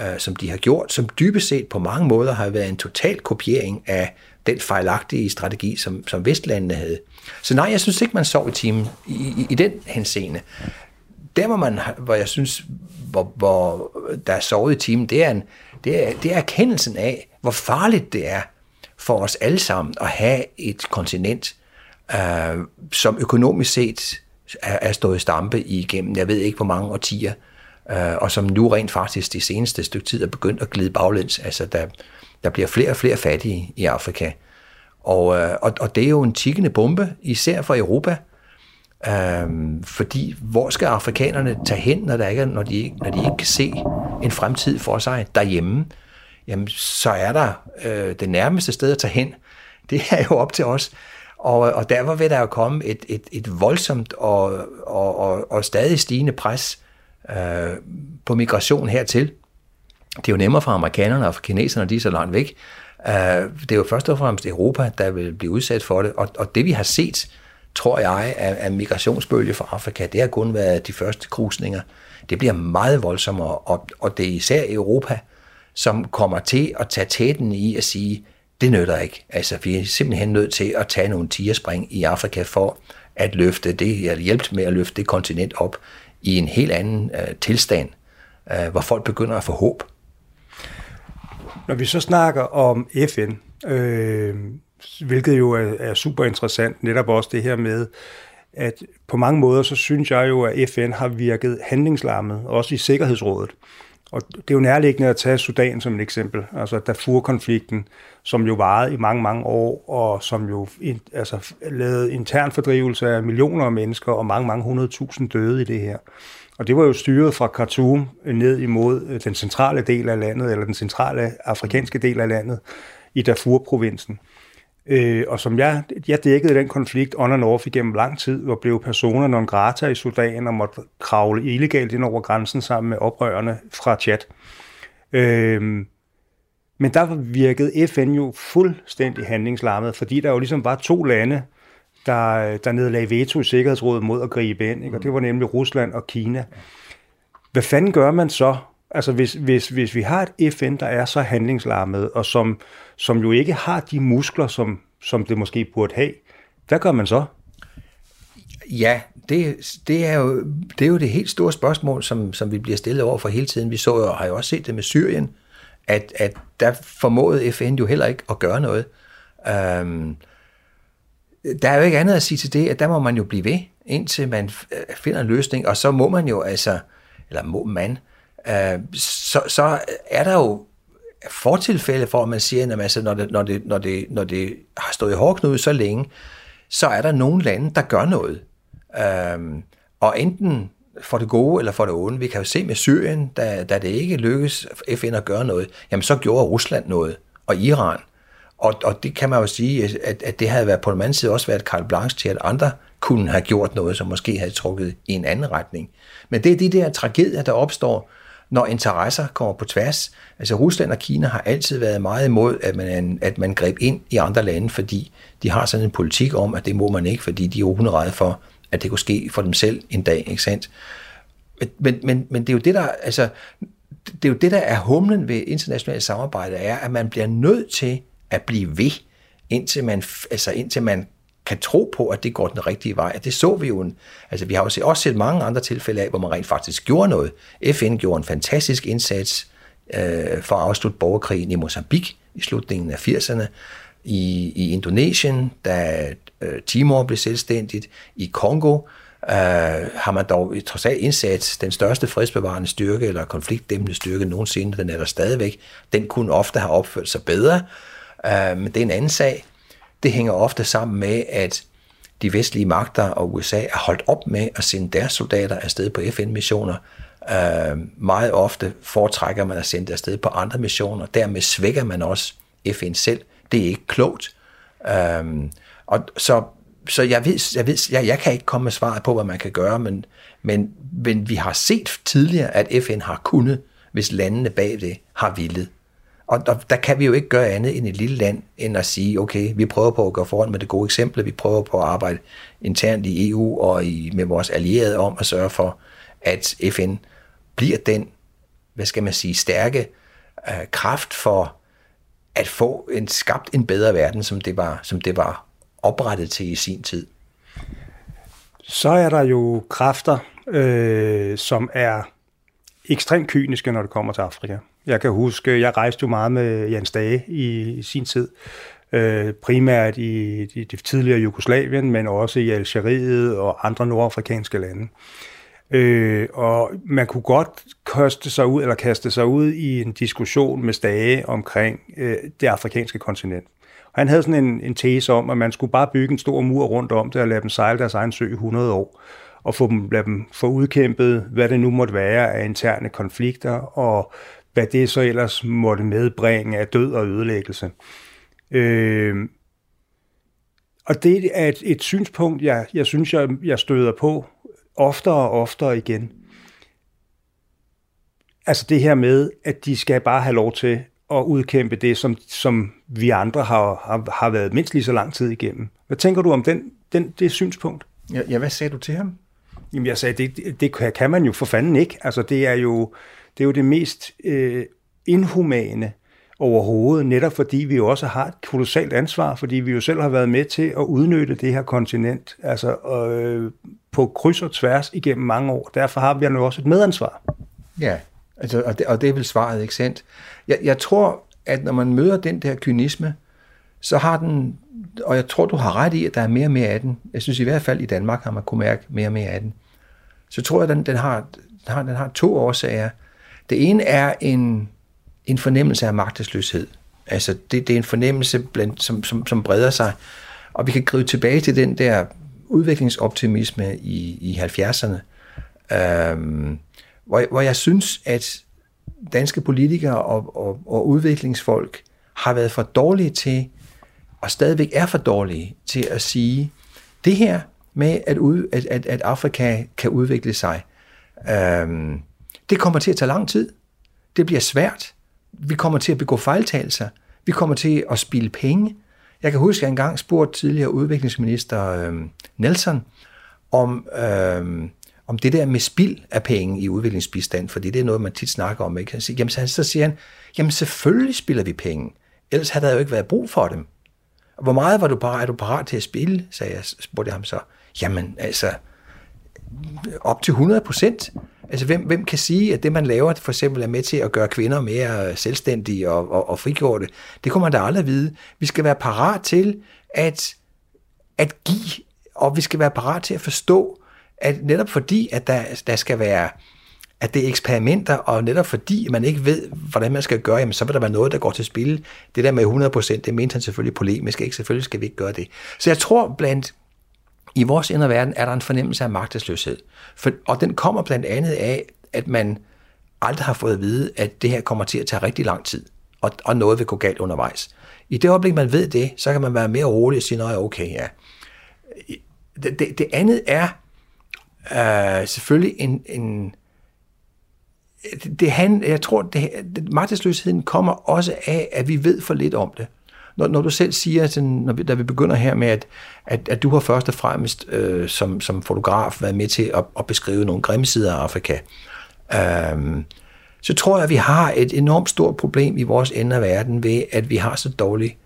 øh, som de har gjort, som dybest set på mange måder har været en total kopiering af den fejlagtige strategi, som, som Vestlandene havde. Så nej, jeg synes ikke, man sov i timen i, i, i den henseende. Der, hvor, man, hvor jeg synes, hvor, hvor der er sovet i timen, det er, en, det, er, det er erkendelsen af, hvor farligt det er for os alle sammen at have et kontinent, øh, som økonomisk set er, stået stampe igennem, jeg ved ikke hvor mange årtier, øh, og som nu rent faktisk det seneste stykke tid er begyndt at glide baglæns. Altså, der, der bliver flere og flere fattige i Afrika. Og, øh, og, og det er jo en tikkende bombe, især for Europa, Øhm, fordi hvor skal afrikanerne tage hen, når, der ikke når, de, når de ikke kan se en fremtid for sig derhjemme? Jamen, så er der øh, det nærmeste sted at tage hen. Det er jo op til os. Og, og derfor vil der jo komme et, et, et voldsomt og, og, og, og stadig stigende pres øh, på migration hertil. Det er jo nemmere for amerikanerne og for kineserne, de er så langt væk. Øh, det er jo først og fremmest Europa, der vil blive udsat for det. Og, og det vi har set, tror jeg, af, af migrationsbølge fra Afrika, det har kun været de første krusninger. Det bliver meget voldsommere, og, og det er især Europa, som kommer til at tage tæten i at sige, det nytter ikke. Altså, vi er simpelthen nødt til at tage nogle tigerspring i Afrika for at løfte det, eller hjælpe med at løfte det kontinent op i en helt anden øh, tilstand, øh, hvor folk begynder at få håb. Når vi så snakker om FN, øh, hvilket jo er, er super interessant, netop også det her med, at på mange måder, så synes jeg jo, at FN har virket handlingslammet, også i Sikkerhedsrådet. Og det er jo nærliggende at tage Sudan som et eksempel, altså Darfur-konflikten, som jo varede i mange, mange år, og som jo altså, lavede intern fordrivelse af millioner af mennesker, og mange, mange hundredtusind døde i det her. Og det var jo styret fra Khartoum ned imod øh, den centrale del af landet, eller den centrale afrikanske del af landet, i Darfur-provinsen. Øh, og som jeg, jeg dækkede den konflikt on and off igennem lang tid, hvor blev personer non grata i Sudan og måtte kravle illegalt ind over grænsen sammen med oprørerne fra Chad. Øh, men der virkede FN jo fuldstændig handlingslammet, fordi der jo ligesom var to lande, der, der nedlagde veto i Sikkerhedsrådet mod at gribe ind, ikke? og det var nemlig Rusland og Kina. Hvad fanden gør man så, Altså hvis, hvis, hvis vi har et FN, der er så handlingslarmet, og som, som jo ikke har de muskler, som, som det måske burde have, hvad gør man så? Ja, det, det, er jo, det er jo det helt store spørgsmål, som, som vi bliver stillet over for hele tiden. Vi så jo, har jo også set det med Syrien, at, at der formåede FN jo heller ikke at gøre noget. Øhm, der er jo ikke andet at sige til det, at der må man jo blive ved, indtil man finder en løsning, og så må man jo altså, eller må man, øh, så, så er der jo fortilfælde for, at man siger, at altså, når, det, når, det, når, det, når det har stået i hårdknude så længe, så er der nogle lande, der gør noget. Øh, og enten for det gode eller for det onde. Vi kan jo se med Syrien, da, da det ikke lykkes FN at gøre noget, jamen så gjorde Rusland noget, og Iran. Og, og det kan man jo sige, at, at det havde været på den anden side også været Karl Blanche til, at andre kunne have gjort noget, som måske havde trukket i en anden retning. Men det er de der tragedier, der opstår, når interesser kommer på tværs. Altså Rusland og Kina har altid været meget imod, at man, at man greb ind i andre lande, fordi de har sådan en politik om, at det må man ikke, fordi de er hunderede for, at det kunne ske for dem selv en dag, ikke sandt? Men, men, men det er jo det, der, altså, det er jo det, der er humlen ved internationalt samarbejde, er, at man bliver nødt til at blive ved, indtil man, altså indtil man kan tro på, at det går den rigtige vej. Det så vi jo. Altså, vi har også, også set mange andre tilfælde af, hvor man rent faktisk gjorde noget. FN gjorde en fantastisk indsats øh, for at afslutte borgerkrigen i Mozambique i slutningen af 80'erne. I, i Indonesien, da øh, Timor blev selvstændigt. I Kongo øh, har man dog trods alt indsat den største fredsbevarende styrke, eller konfliktdæmmende styrke nogensinde. Den er der stadigvæk. Den kunne ofte have opført sig bedre, øh, men det er en anden sag. Det hænger ofte sammen med, at de vestlige magter og USA er holdt op med at sende deres soldater afsted på FN-missioner. Øh, meget ofte foretrækker man at sende det afsted på andre missioner. Dermed svækker man også FN selv. Det er ikke klogt. Øh, og så så jeg, ved, jeg, ved, jeg, jeg kan ikke komme med svaret på, hvad man kan gøre, men, men, men vi har set tidligere, at FN har kunnet, hvis landene bag det har villet. Og der, der kan vi jo ikke gøre andet end et lille land, end at sige, okay, vi prøver på at gå foran med det gode eksempel, vi prøver på at arbejde internt i EU og i, med vores allierede om at sørge for, at FN bliver den, hvad skal man sige, stærke øh, kraft for at få en skabt en bedre verden, som det var, som det var oprettet til i sin tid. Så er der jo kræfter, øh, som er ekstremt kyniske, når det kommer til Afrika. Jeg kan huske, jeg rejste jo meget med Jens Dage i, i sin tid, øh, primært i, i det tidligere Jugoslavien, men også i Algeriet og andre nordafrikanske lande. Øh, og man kunne godt kaste sig ud, eller kaste sig ud i en diskussion med Stage omkring øh, det afrikanske kontinent. Og han havde sådan en, en tese om, at man skulle bare bygge en stor mur rundt om det og lade dem sejle deres egen sø i 100 år og få dem, lade dem få udkæmpet, hvad det nu måtte være af interne konflikter, og hvad det så ellers måtte medbringe af død og ødelæggelse. Øh, og det er et, et synspunkt, jeg, jeg synes, jeg, jeg støder på oftere og oftere igen. Altså det her med, at de skal bare have lov til at udkæmpe det, som, som vi andre har, har, har været mindst lige så lang tid igennem. Hvad tænker du om den, den, det synspunkt? Ja, ja, hvad sagde du til ham? Jamen jeg sagde, det, det kan man jo for fanden ikke. Altså det er jo det, er jo det mest øh, inhumane overhovedet, netop fordi vi jo også har et kolossalt ansvar, fordi vi jo selv har været med til at udnytte det her kontinent, altså øh, på kryds og tværs igennem mange år. Derfor har vi jo også et medansvar. Ja, altså, og, det, og det er vel svaret, ikke sandt? Jeg, jeg tror, at når man møder den der kynisme, så har den, og jeg tror, du har ret i, at der er mere og mere af den. Jeg synes i hvert fald i Danmark har man kunne mærke mere og mere af den. Så tror jeg, at den, den, har, den, har, den har to årsager. Det ene er en, en fornemmelse af magtesløshed. Altså det, det er en fornemmelse, blandt, som, som, som breder sig. Og vi kan gribe tilbage til den der udviklingsoptimisme i, i 70'erne, øhm, hvor, hvor jeg synes, at danske politikere og, og, og udviklingsfolk har været for dårlige til, og stadigvæk er for dårlige til at sige, det her med, at, ud, at, at, at Afrika kan udvikle sig, øhm, det kommer til at tage lang tid. Det bliver svært. Vi kommer til at begå fejltagelser. Vi kommer til at spille penge. Jeg kan huske, at jeg engang spurgte tidligere udviklingsminister øh, Nelson om, øh, om det der med spild af penge i udviklingsbistand, fordi det er noget, man tit snakker om. Ikke? Så, jamen, så siger han, jamen selvfølgelig spiller vi penge, ellers havde der jo ikke været brug for dem. Hvor meget var du parat, er du parat til at spille, sagde jeg, spurgte jeg ham så. Jamen altså, op til 100 procent. Altså, hvem, hvem kan sige, at det, man laver, for eksempel er med til at gøre kvinder mere selvstændige og, og, og frigjorte? Det kunne man da aldrig vide. Vi skal være parat til at, at give, og vi skal være parat til at forstå, at netop fordi, at der, der skal være at det er eksperimenter, og netop fordi man ikke ved, hvordan man skal gøre, jamen, så vil der være noget, der går til spil. Det der med 100%, det mente han selvfølgelig polemisk, ikke? Selvfølgelig skal vi ikke gøre det. Så jeg tror blandt i vores indre verden er der en fornemmelse af magtesløshed. For, og den kommer blandt andet af, at man aldrig har fået at vide, at det her kommer til at tage rigtig lang tid, og, og noget vil gå galt undervejs. I det øjeblik, man ved det, så kan man være mere rolig og sige, nej, okay, ja. Det, det, det andet er øh, selvfølgelig en, en det, han, jeg tror, det, det, magtesløsheden kommer også af, at vi ved for lidt om det når, når du selv siger, sådan, når vi, da vi begynder her med, at, at, at du har først og fremmest øh, som, som fotograf været med til at, at beskrive nogle grimme sider af Afrika, øh, så tror jeg, at vi har et enormt stort problem i vores ende af verden ved, at vi har så dårlig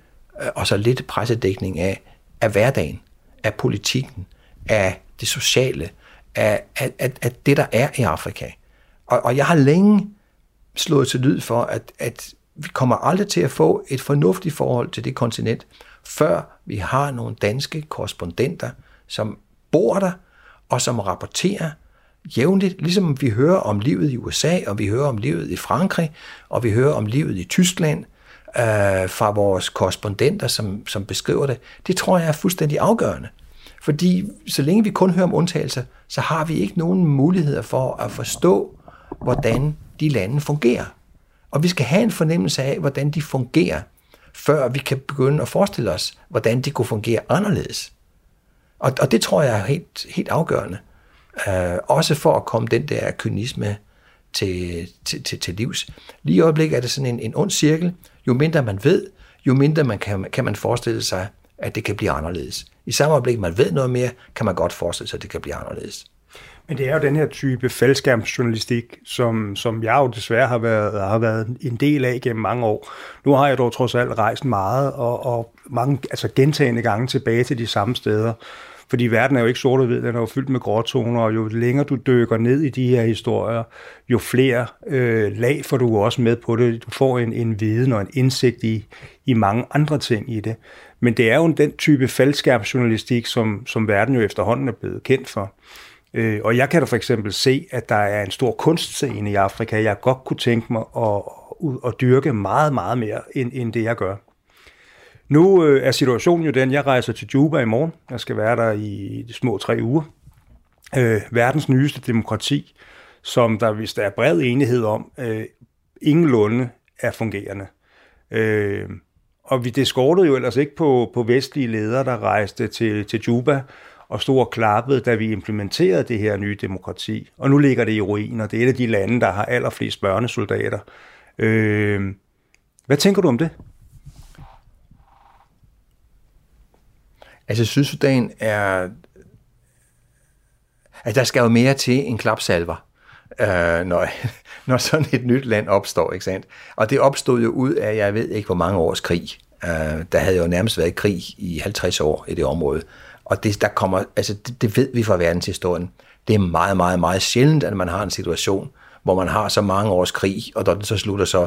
øh, og så lidt pressedækning af, af hverdagen, af politikken, af det sociale, af, af, af, af det, der er i Afrika. Og, og jeg har længe slået til lyd for, at, at vi kommer aldrig til at få et fornuftigt forhold til det kontinent, før vi har nogle danske korrespondenter, som bor der, og som rapporterer jævnligt, ligesom vi hører om livet i USA, og vi hører om livet i Frankrig, og vi hører om livet i Tyskland, øh, fra vores korrespondenter, som, som beskriver det. Det tror jeg er fuldstændig afgørende. Fordi så længe vi kun hører om undtagelser, så har vi ikke nogen muligheder for at forstå, hvordan de lande fungerer. Og vi skal have en fornemmelse af, hvordan de fungerer, før vi kan begynde at forestille os, hvordan de kunne fungere anderledes. Og, og det tror jeg er helt, helt afgørende. Uh, også for at komme den der kynisme til, til, til, til livs. Lige i øjeblikket er det sådan en, en ond cirkel. Jo mindre man ved, jo mindre man kan, kan man forestille sig, at det kan blive anderledes. I samme øjeblik, man ved noget mere, kan man godt forestille sig, at det kan blive anderledes. Men det er jo den her type faldskærmsjournalistik, som, som jeg jo desværre har været, har været en del af gennem mange år. Nu har jeg dog trods alt rejst meget og, og mange altså gentagende gange tilbage til de samme steder. Fordi verden er jo ikke sort og hvid, den er jo fyldt med gråtoner, og jo længere du dykker ned i de her historier, jo flere øh, lag får du også med på det. Du får en, en viden og en indsigt i, i mange andre ting i det. Men det er jo den type faldskærmsjournalistik, som, som verden jo efterhånden er blevet kendt for. Øh, og jeg kan da for eksempel se, at der er en stor kunstscene i Afrika, jeg godt kunne tænke mig at, at, dyrke meget, meget mere, end, end det jeg gør. Nu øh, er situationen jo den, jeg rejser til Juba i morgen. Jeg skal være der i de små tre uger. Øh, verdens nyeste demokrati, som der, hvis der er bred enighed om, øh, ingenlunde er fungerende. Øh, og vi, det skortede jo ellers ikke på, på vestlige ledere, der rejste til, til Juba og stod og klappede, da vi implementerede det her nye demokrati. Og nu ligger det i ruiner. Det er et af de lande, der har allerflest børnesoldater. Øh, hvad tænker du om det? Altså Sydsudan er... Altså der skal jo mere til en klapsalver, øh, når, når sådan et nyt land opstår, ikke sandt? Og det opstod jo ud af, jeg ved ikke hvor mange års krig. Øh, der havde jo nærmest været krig i 50 år i det område. Og det, der kommer, altså det, det ved vi fra verdenshistorien. Det er meget, meget, meget sjældent, at man har en situation, hvor man har så mange års krig, og når den så slutter så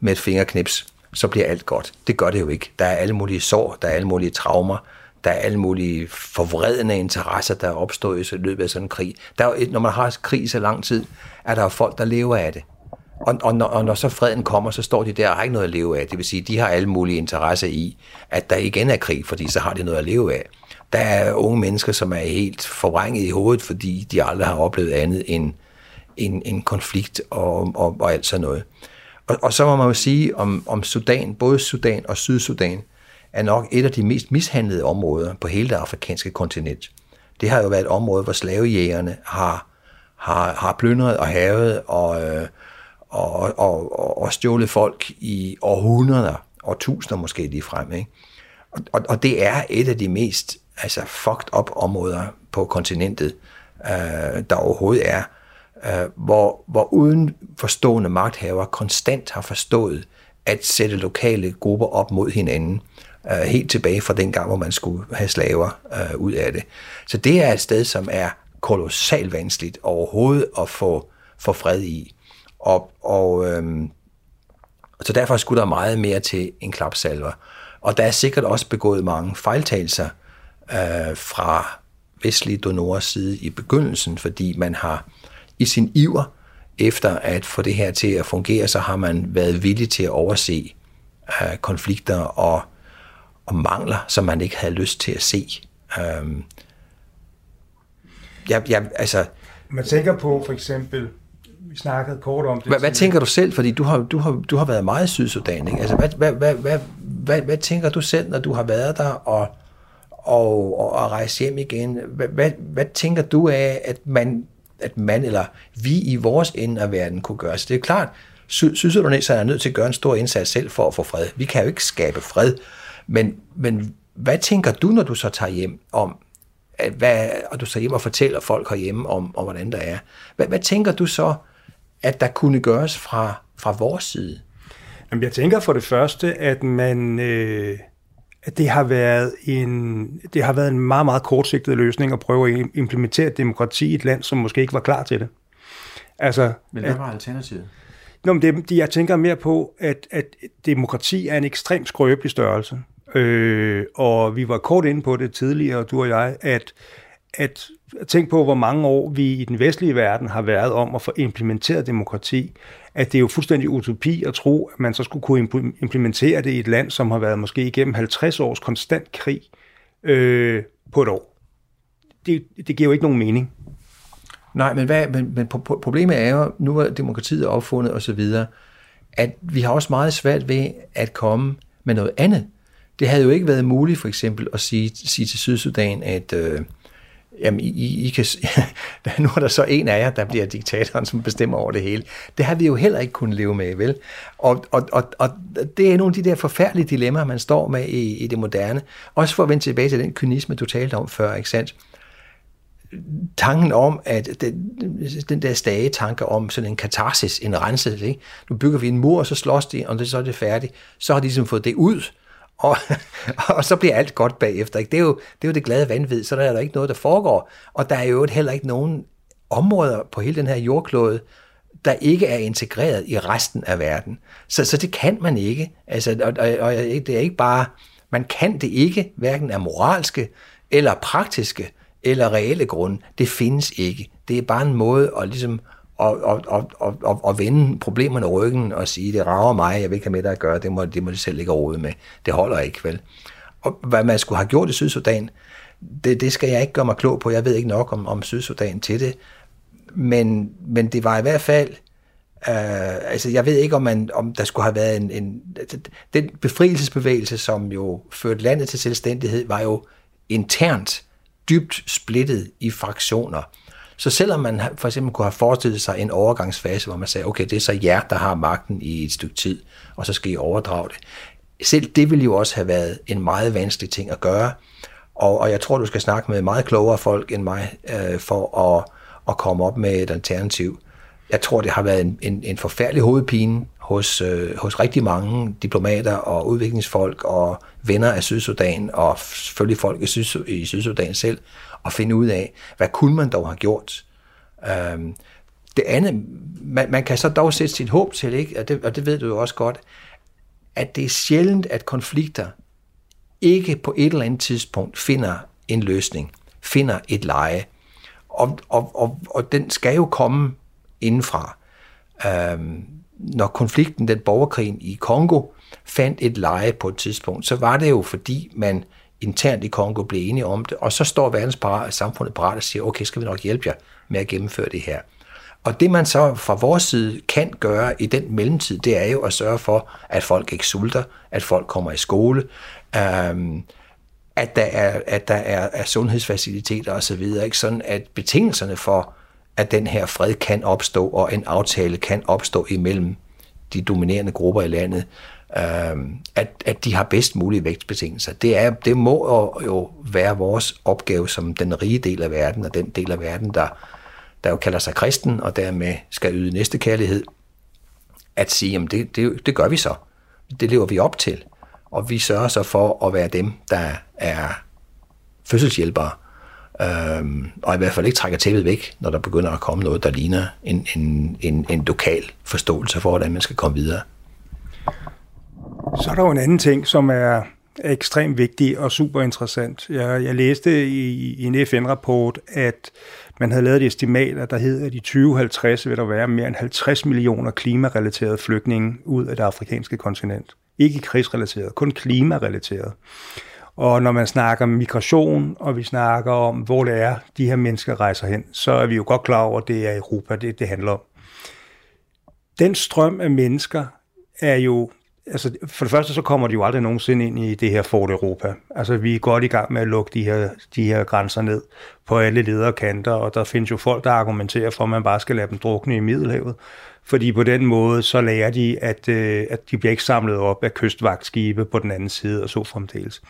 med et fingerknips, så bliver alt godt. Det gør det jo ikke. Der er alle mulige sår, der er alle mulige traumer, der er alle mulige forvredende interesser, der er opstået i løbet af sådan en krig. Der er når man har krig så lang tid, er der folk, der lever af det. Og, og, når, og når så freden kommer, så står de der og har ikke noget at leve af. Det vil sige, de har alle mulige interesser i, at der igen er krig, fordi så har de noget at leve af. Der er unge mennesker, som er helt forvrænget i hovedet, fordi de aldrig har oplevet andet end en, en konflikt og, og, og alt sådan noget. Og, og så må man jo sige om, om Sudan, både Sudan og Sydsudan, er nok et af de mest mishandlede områder på hele det afrikanske kontinent. Det har jo været et område, hvor slavejægerne har, har, har plyndret og havet og, øh, og, og, og, og stjålet folk i århundreder, og tusinder måske lige frem. Ikke? Og, og, og det er et af de mest altså fucked up områder på kontinentet, øh, der overhovedet er, øh, hvor, hvor uden forstående magthaver konstant har forstået at sætte lokale grupper op mod hinanden, øh, helt tilbage fra den gang, hvor man skulle have slaver øh, ud af det. Så det er et sted, som er kolossalt vanskeligt overhovedet at få, få fred i. Og, og øh, så derfor skulle der meget mere til en klapsalver. Og der er sikkert også begået mange fejltagelser øh, fra vestlige donorers side i begyndelsen, fordi man har i sin iver efter at få det her til at fungere, så har man været villig til at overse øh, konflikter og, og mangler, som man ikke havde lyst til at se. Øh, jeg, jeg, altså, man tænker på for eksempel, vi snakkede kort om det. Hvad, hvad tænker du selv? Fordi du har, du har, du har været meget i Sydsudan. Ikke? Altså, hvad, hvad, hvad, hvad, hvad, hvad tænker du selv, når du har været der og, og, og, og rejse hjem igen? Hvad, hvad, hvad tænker du af, at man, at man eller vi i vores ende af verden kunne gøre? Så det er klart, Sydsudaneserne er nødt til at gøre en stor indsats selv for at få fred. Vi kan jo ikke skabe fred. Men, men hvad tænker du, når du så tager hjem om, at hvad, og du tager hjem og fortæller folk herhjemme om, om hvordan der er? Hvad, hvad tænker du så, at der kunne gøres fra, fra vores side? Jamen, jeg tænker for det første, at man... Øh at det har været en det har været en meget meget kortsigtet løsning at prøve at implementere demokrati i et land som måske ikke var klar til det. Altså, men hvad var alternativet? Nå, men det, jeg tænker mere på, at, at demokrati er en ekstremt skrøbelig størrelse. Øh, og vi var kort inde på det tidligere, du og jeg, at, at tænk på, hvor mange år vi i den vestlige verden har været om at få implementeret demokrati, at det er jo fuldstændig utopi at tro, at man så skulle kunne implementere det i et land, som har været måske igennem 50 års konstant krig øh, på et år. Det, det giver jo ikke nogen mening. Nej, men, hvad, men, men problemet er jo, nu er demokratiet opfundet osv., at vi har også meget svært ved at komme med noget andet. Det havde jo ikke været muligt for eksempel at sige, sige til Sydsudan, at øh, jamen, I, I kan, nu er der så en af jer, der bliver diktatoren, som bestemmer over det hele. Det har vi jo heller ikke kunnet leve med, vel? Og, og, og, og det er nogle af de der forfærdelige dilemmaer, man står med i, i det moderne. Også for at vende tilbage til den kynisme, du talte om før, ikke sandt? tanken om, at den, den der stage tanke om sådan en katarsis, en renselse, ikke? nu bygger vi en mur, og så slås de, og så er det færdigt, så har de ligesom fået det ud, og, og så bliver alt godt bagefter. Ikke? Det, er jo, det er jo det glade vanvid, så der er der ikke noget, der foregår, og der er jo heller ikke nogen områder på hele den her jordklode, der ikke er integreret i resten af verden. Så, så det kan man ikke. Altså, og, og, og det er ikke bare, man kan det ikke, hverken af moralske eller praktiske eller reelle grunde. Det findes ikke. Det er bare en måde at ligesom og, og, og, og, og, og vende problemerne ryggen og sige, det rager mig, jeg vil ikke have med dig at gøre, det må, det må de selv ikke råde med. Det holder ikke, vel? Og hvad man skulle have gjort i Sydsudan, det, det skal jeg ikke gøre mig klog på. Jeg ved ikke nok om, om Sydsudan til det. Men, men det var i hvert fald, Uh, altså jeg ved ikke, om, man, om der skulle have været en, en... Altså, den befrielsesbevægelse, som jo førte landet til selvstændighed, var jo internt dybt splittet i fraktioner. Så selvom man for eksempel kunne have forestillet sig en overgangsfase, hvor man sagde, okay, det er så jer, der har magten i et stykke tid, og så skal I overdrage det. Selv det ville jo også have været en meget vanskelig ting at gøre, og, og jeg tror, du skal snakke med meget klogere folk end mig, øh, for at, at komme op med et alternativ. Jeg tror, det har været en, en, en forfærdelig hovedpine hos, øh, hos rigtig mange diplomater og udviklingsfolk og venner af Sydsudan og selvfølgelig folk i, Syd, i Sydsudan selv og finde ud af, hvad kunne man dog have gjort. Øhm, det andet, man, man kan så dog sætte sit håb til, ikke? Og, det, og det ved du jo også godt, at det er sjældent, at konflikter ikke på et eller andet tidspunkt finder en løsning, finder et leje. Og, og, og, og den skal jo komme indenfra. Øhm, når konflikten, den borgerkrigen i Kongo, fandt et leje på et tidspunkt, så var det jo fordi, man internt i Kongo blev enige om det, og så står verdens samfundet parat og siger, okay, skal vi nok hjælpe jer med at gennemføre det her. Og det man så fra vores side kan gøre i den mellemtid, det er jo at sørge for, at folk ikke sulter, at folk kommer i skole, øhm, at der er, at der er, er sundhedsfaciliteter osv., ikke sådan at betingelserne for, at den her fred kan opstå, og en aftale kan opstå imellem de dominerende grupper i landet, øh, at, at de har bedst mulige vækstbetingelser. Det, er, det må jo være vores opgave som den rige del af verden, og den del af verden, der, der jo kalder sig kristen, og dermed skal yde næste kærlighed, at sige, at det, det, det gør vi så. Det lever vi op til. Og vi sørger så for at være dem, der er fødselshjælpere, øhm, og i hvert fald ikke trækker tæppet væk, når der begynder at komme noget, der ligner en, en, en, en lokal forståelse for, hvordan man skal komme videre. Så er der jo en anden ting, som er ekstremt vigtig og super interessant. Jeg, jeg læste i, i en FN-rapport, at man havde lavet et estimat, der hed, at i 2050 vil der være mere end 50 millioner klimarelaterede flygtninge ud af det afrikanske kontinent. Ikke krigsrelateret, kun klimarelateret. Og når man snakker om migration, og vi snakker om, hvor det er, de her mennesker rejser hen, så er vi jo godt klar over, at det er Europa, det, det handler om. Den strøm af mennesker er jo altså for det første så kommer de jo aldrig nogensinde ind i det her Fort Europa. Altså vi er godt i gang med at lukke de her, de her grænser ned på alle lederkanter, og der findes jo folk, der argumenterer for, at man bare skal lade dem drukne i Middelhavet. Fordi på den måde, så lærer de, at, øh, at de bliver ikke samlet op af kystvagtskibe på den anden side, og så fremdeles.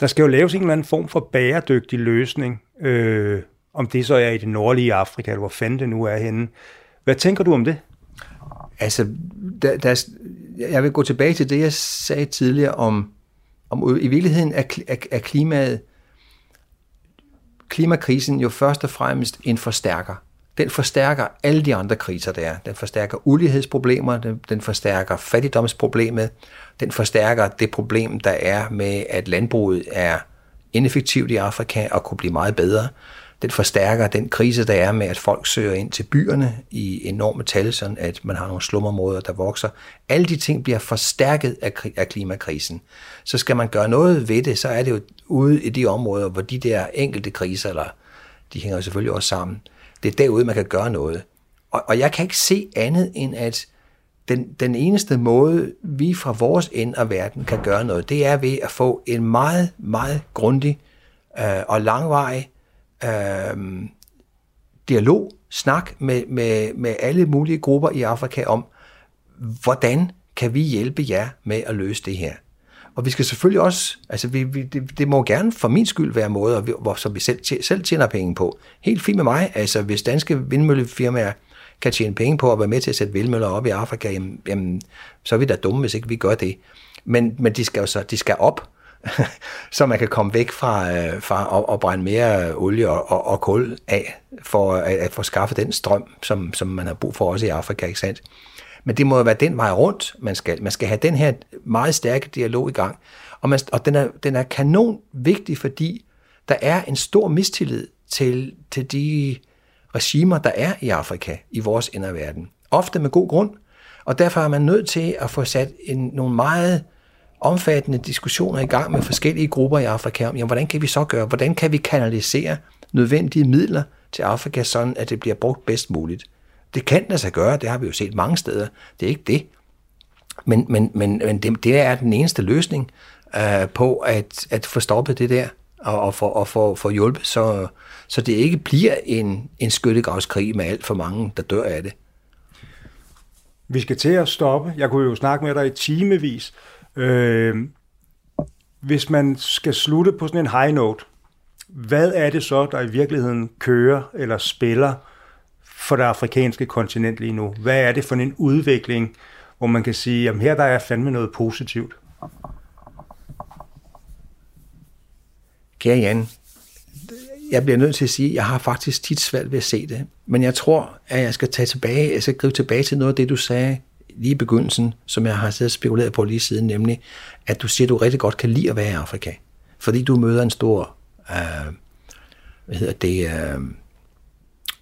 Der skal jo laves en eller anden form for bæredygtig løsning, øh, om det så er i det nordlige Afrika, eller hvor fanden det nu er henne. Hvad tænker du om det? Altså, der, der, jeg vil gå tilbage til det, jeg sagde tidligere om, om i virkeligheden er, er, er klimaet, klimakrisen jo først og fremmest en forstærker. Den forstærker alle de andre kriser, der er. Den forstærker ulighedsproblemer, den, den forstærker fattigdomsproblemet, den forstærker det problem, der er med, at landbruget er ineffektivt i Afrika og kunne blive meget bedre den forstærker den krise, der er med, at folk søger ind til byerne i enorme tal, sådan at man har nogle slumområder, der vokser. Alle de ting bliver forstærket af, af klimakrisen. Så skal man gøre noget ved det, så er det jo ude i de områder, hvor de der enkelte kriser, eller de hænger selvfølgelig også sammen, det er derude, man kan gøre noget. Og, og jeg kan ikke se andet end, at den, den eneste måde, vi fra vores ende af verden kan gøre noget, det er ved at få en meget, meget grundig øh, og langvarig øh, dialog, snak med, med, med alle mulige grupper i Afrika om, hvordan kan vi hjælpe jer med at løse det her. Og vi skal selvfølgelig også, altså vi, vi, det, det må gerne for min skyld være måder, hvor, som vi selv, selv tjener penge på. Helt fint med mig, altså hvis danske vindmøllefirmaer kan tjene penge på at være med til at sætte vindmøller op i Afrika, jamen, jamen så er vi da dumme, hvis ikke vi gør det. Men, men de skal jo så, de skal op, så man kan komme væk fra, øh, fra at, at brænde mere olie og, og, og kul af, for at, at få skaffet den strøm, som, som man har brug for også i Afrika, ikke sandt? Men det må jo være den vej rundt, man skal. Man skal have den her meget stærke dialog i gang. Og, man, og den, er, den er kanon vigtig, fordi der er en stor mistillid til, til de regimer, der er i Afrika, i vores inderverden. Ofte med god grund. Og derfor er man nødt til at få sat en, nogle meget omfattende diskussioner i gang med forskellige grupper i Afrika om, jamen, hvordan kan vi så gøre, hvordan kan vi kanalisere nødvendige midler til Afrika, sådan at det bliver brugt bedst muligt. Det kan lade sig gøre, det har vi jo set mange steder. Det er ikke det. Men, men, men, men det, det er den eneste løsning øh, på at, at få stoppet det der, og, og få og for, for hjulpet, så, så det ikke bliver en, en skyttegravskrig med alt for mange, der dør af det. Vi skal til at stoppe. Jeg kunne jo snakke med dig i timevis. Øh, hvis man skal slutte på sådan en high note, hvad er det så, der i virkeligheden kører eller spiller for det afrikanske kontinent lige nu? Hvad er det for en udvikling, hvor man kan sige, at her der er fandme noget positivt? Kære Jan, jeg bliver nødt til at sige, at jeg har faktisk tit svært ved at se det. Men jeg tror, at jeg skal tage tilbage, jeg skal gribe tilbage til noget af det, du sagde lige i begyndelsen, som jeg har siddet spekuleret på lige siden, nemlig, at du siger, at du rigtig godt kan lide at være i Afrika. Fordi du møder en stor, øh, hvad hedder det, øh,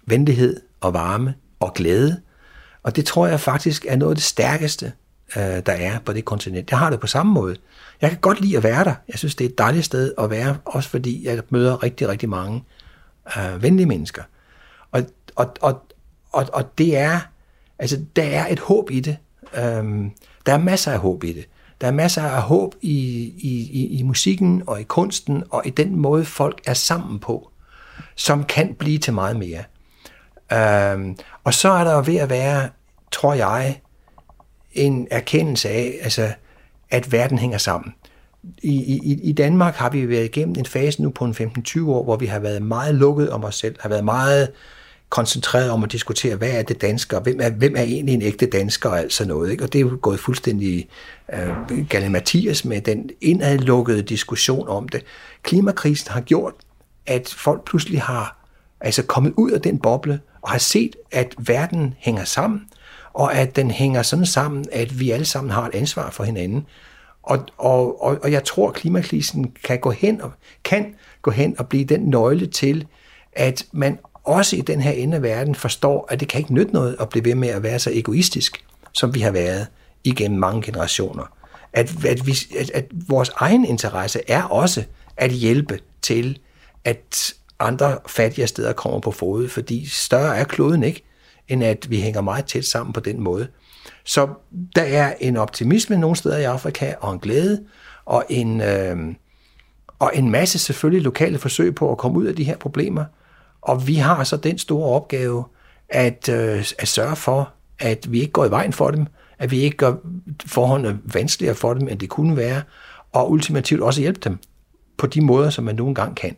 venlighed og varme og glæde. Og det tror jeg faktisk er noget af det stærkeste, øh, der er på det kontinent. Jeg har det på samme måde. Jeg kan godt lide at være der. Jeg synes, det er et dejligt sted at være, også fordi jeg møder rigtig, rigtig mange øh, venlige mennesker. Og, og, og, og, og det er, altså, der er et håb i det. Øhm, der er masser af håb i det. Der er masser af håb i, i, i, i musikken og i kunsten og i den måde, folk er sammen på, som kan blive til meget mere. Øhm, og så er der jo ved at være, tror jeg, en erkendelse af, altså, at verden hænger sammen. I, i, I Danmark har vi været igennem en fase nu på en 15-20 år, hvor vi har været meget lukket om os selv, har været meget koncentreret om at diskutere, hvad er det danske, og hvem er, hvem er egentlig en ægte dansker og alt sådan noget. Ikke? Og det er jo gået fuldstændig øh, galt Mathias med den indadlukkede diskussion om det. Klimakrisen har gjort, at folk pludselig har altså kommet ud af den boble og har set, at verden hænger sammen, og at den hænger sådan sammen, at vi alle sammen har et ansvar for hinanden. Og, og, og, og jeg tror, at klimakrisen kan gå hen og kan gå hen og blive den nøgle til, at man også i den her ende af verden forstår, at det kan ikke nytte noget at blive ved med at være så egoistisk, som vi har været igennem mange generationer. At, at, vi, at, at vores egen interesse er også at hjælpe til, at andre fattige steder kommer på fod, fordi større er kloden ikke, end at vi hænger meget tæt sammen på den måde. Så der er en optimisme nogle steder i Afrika, og en glæde, og en, øh, og en masse selvfølgelig lokale forsøg på at komme ud af de her problemer. Og vi har så den store opgave at, øh, at sørge for, at vi ikke går i vejen for dem, at vi ikke gør forholdene vanskeligere for dem, end det kunne være, og ultimativt også hjælpe dem på de måder, som man nogle gange kan.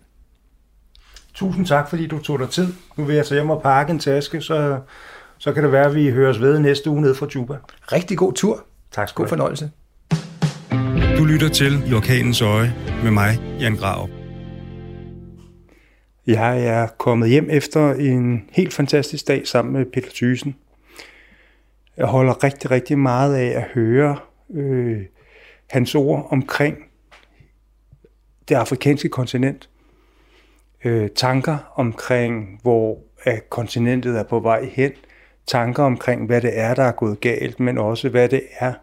Tusind tak, fordi du tog dig tid. Nu vil jeg så hjem og pakke en taske, så, så kan det være, at vi høres ved næste uge ned fra Juba. Rigtig god tur. Tak skal God fornøjelse. Du lytter til I Orkanens Øje med mig, Jan Grav. Jeg er kommet hjem efter en helt fantastisk dag sammen med Peter Thysen. Jeg holder rigtig, rigtig meget af at høre øh, hans ord omkring det afrikanske kontinent. Øh, tanker omkring, hvor at kontinentet er på vej hen. Tanker omkring, hvad det er, der er gået galt, men også hvad det er,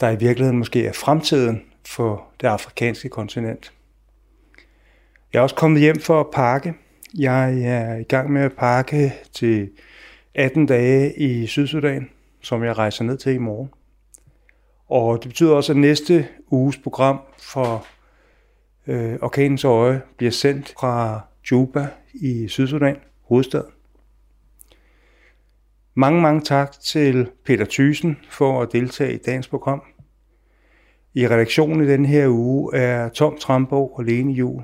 der i virkeligheden måske er fremtiden for det afrikanske kontinent. Jeg er også kommet hjem for at pakke. Jeg er i gang med at pakke til 18 dage i Sydsudan, som jeg rejser ned til i morgen. Og det betyder også, at næste uges program for øh, Orkanens Øje bliver sendt fra Juba i Sydsudan, hovedstaden. Mange, mange tak til Peter Thysen for at deltage i dagens program. I redaktionen i den her uge er Tom Trambo og Lene Jul.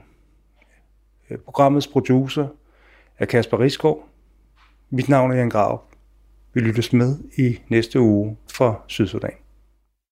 Øh, programmets producer er Kasper Risgaard. Mit navn er Jan Grav. Vi lyttes med i næste uge fra Sydsudan.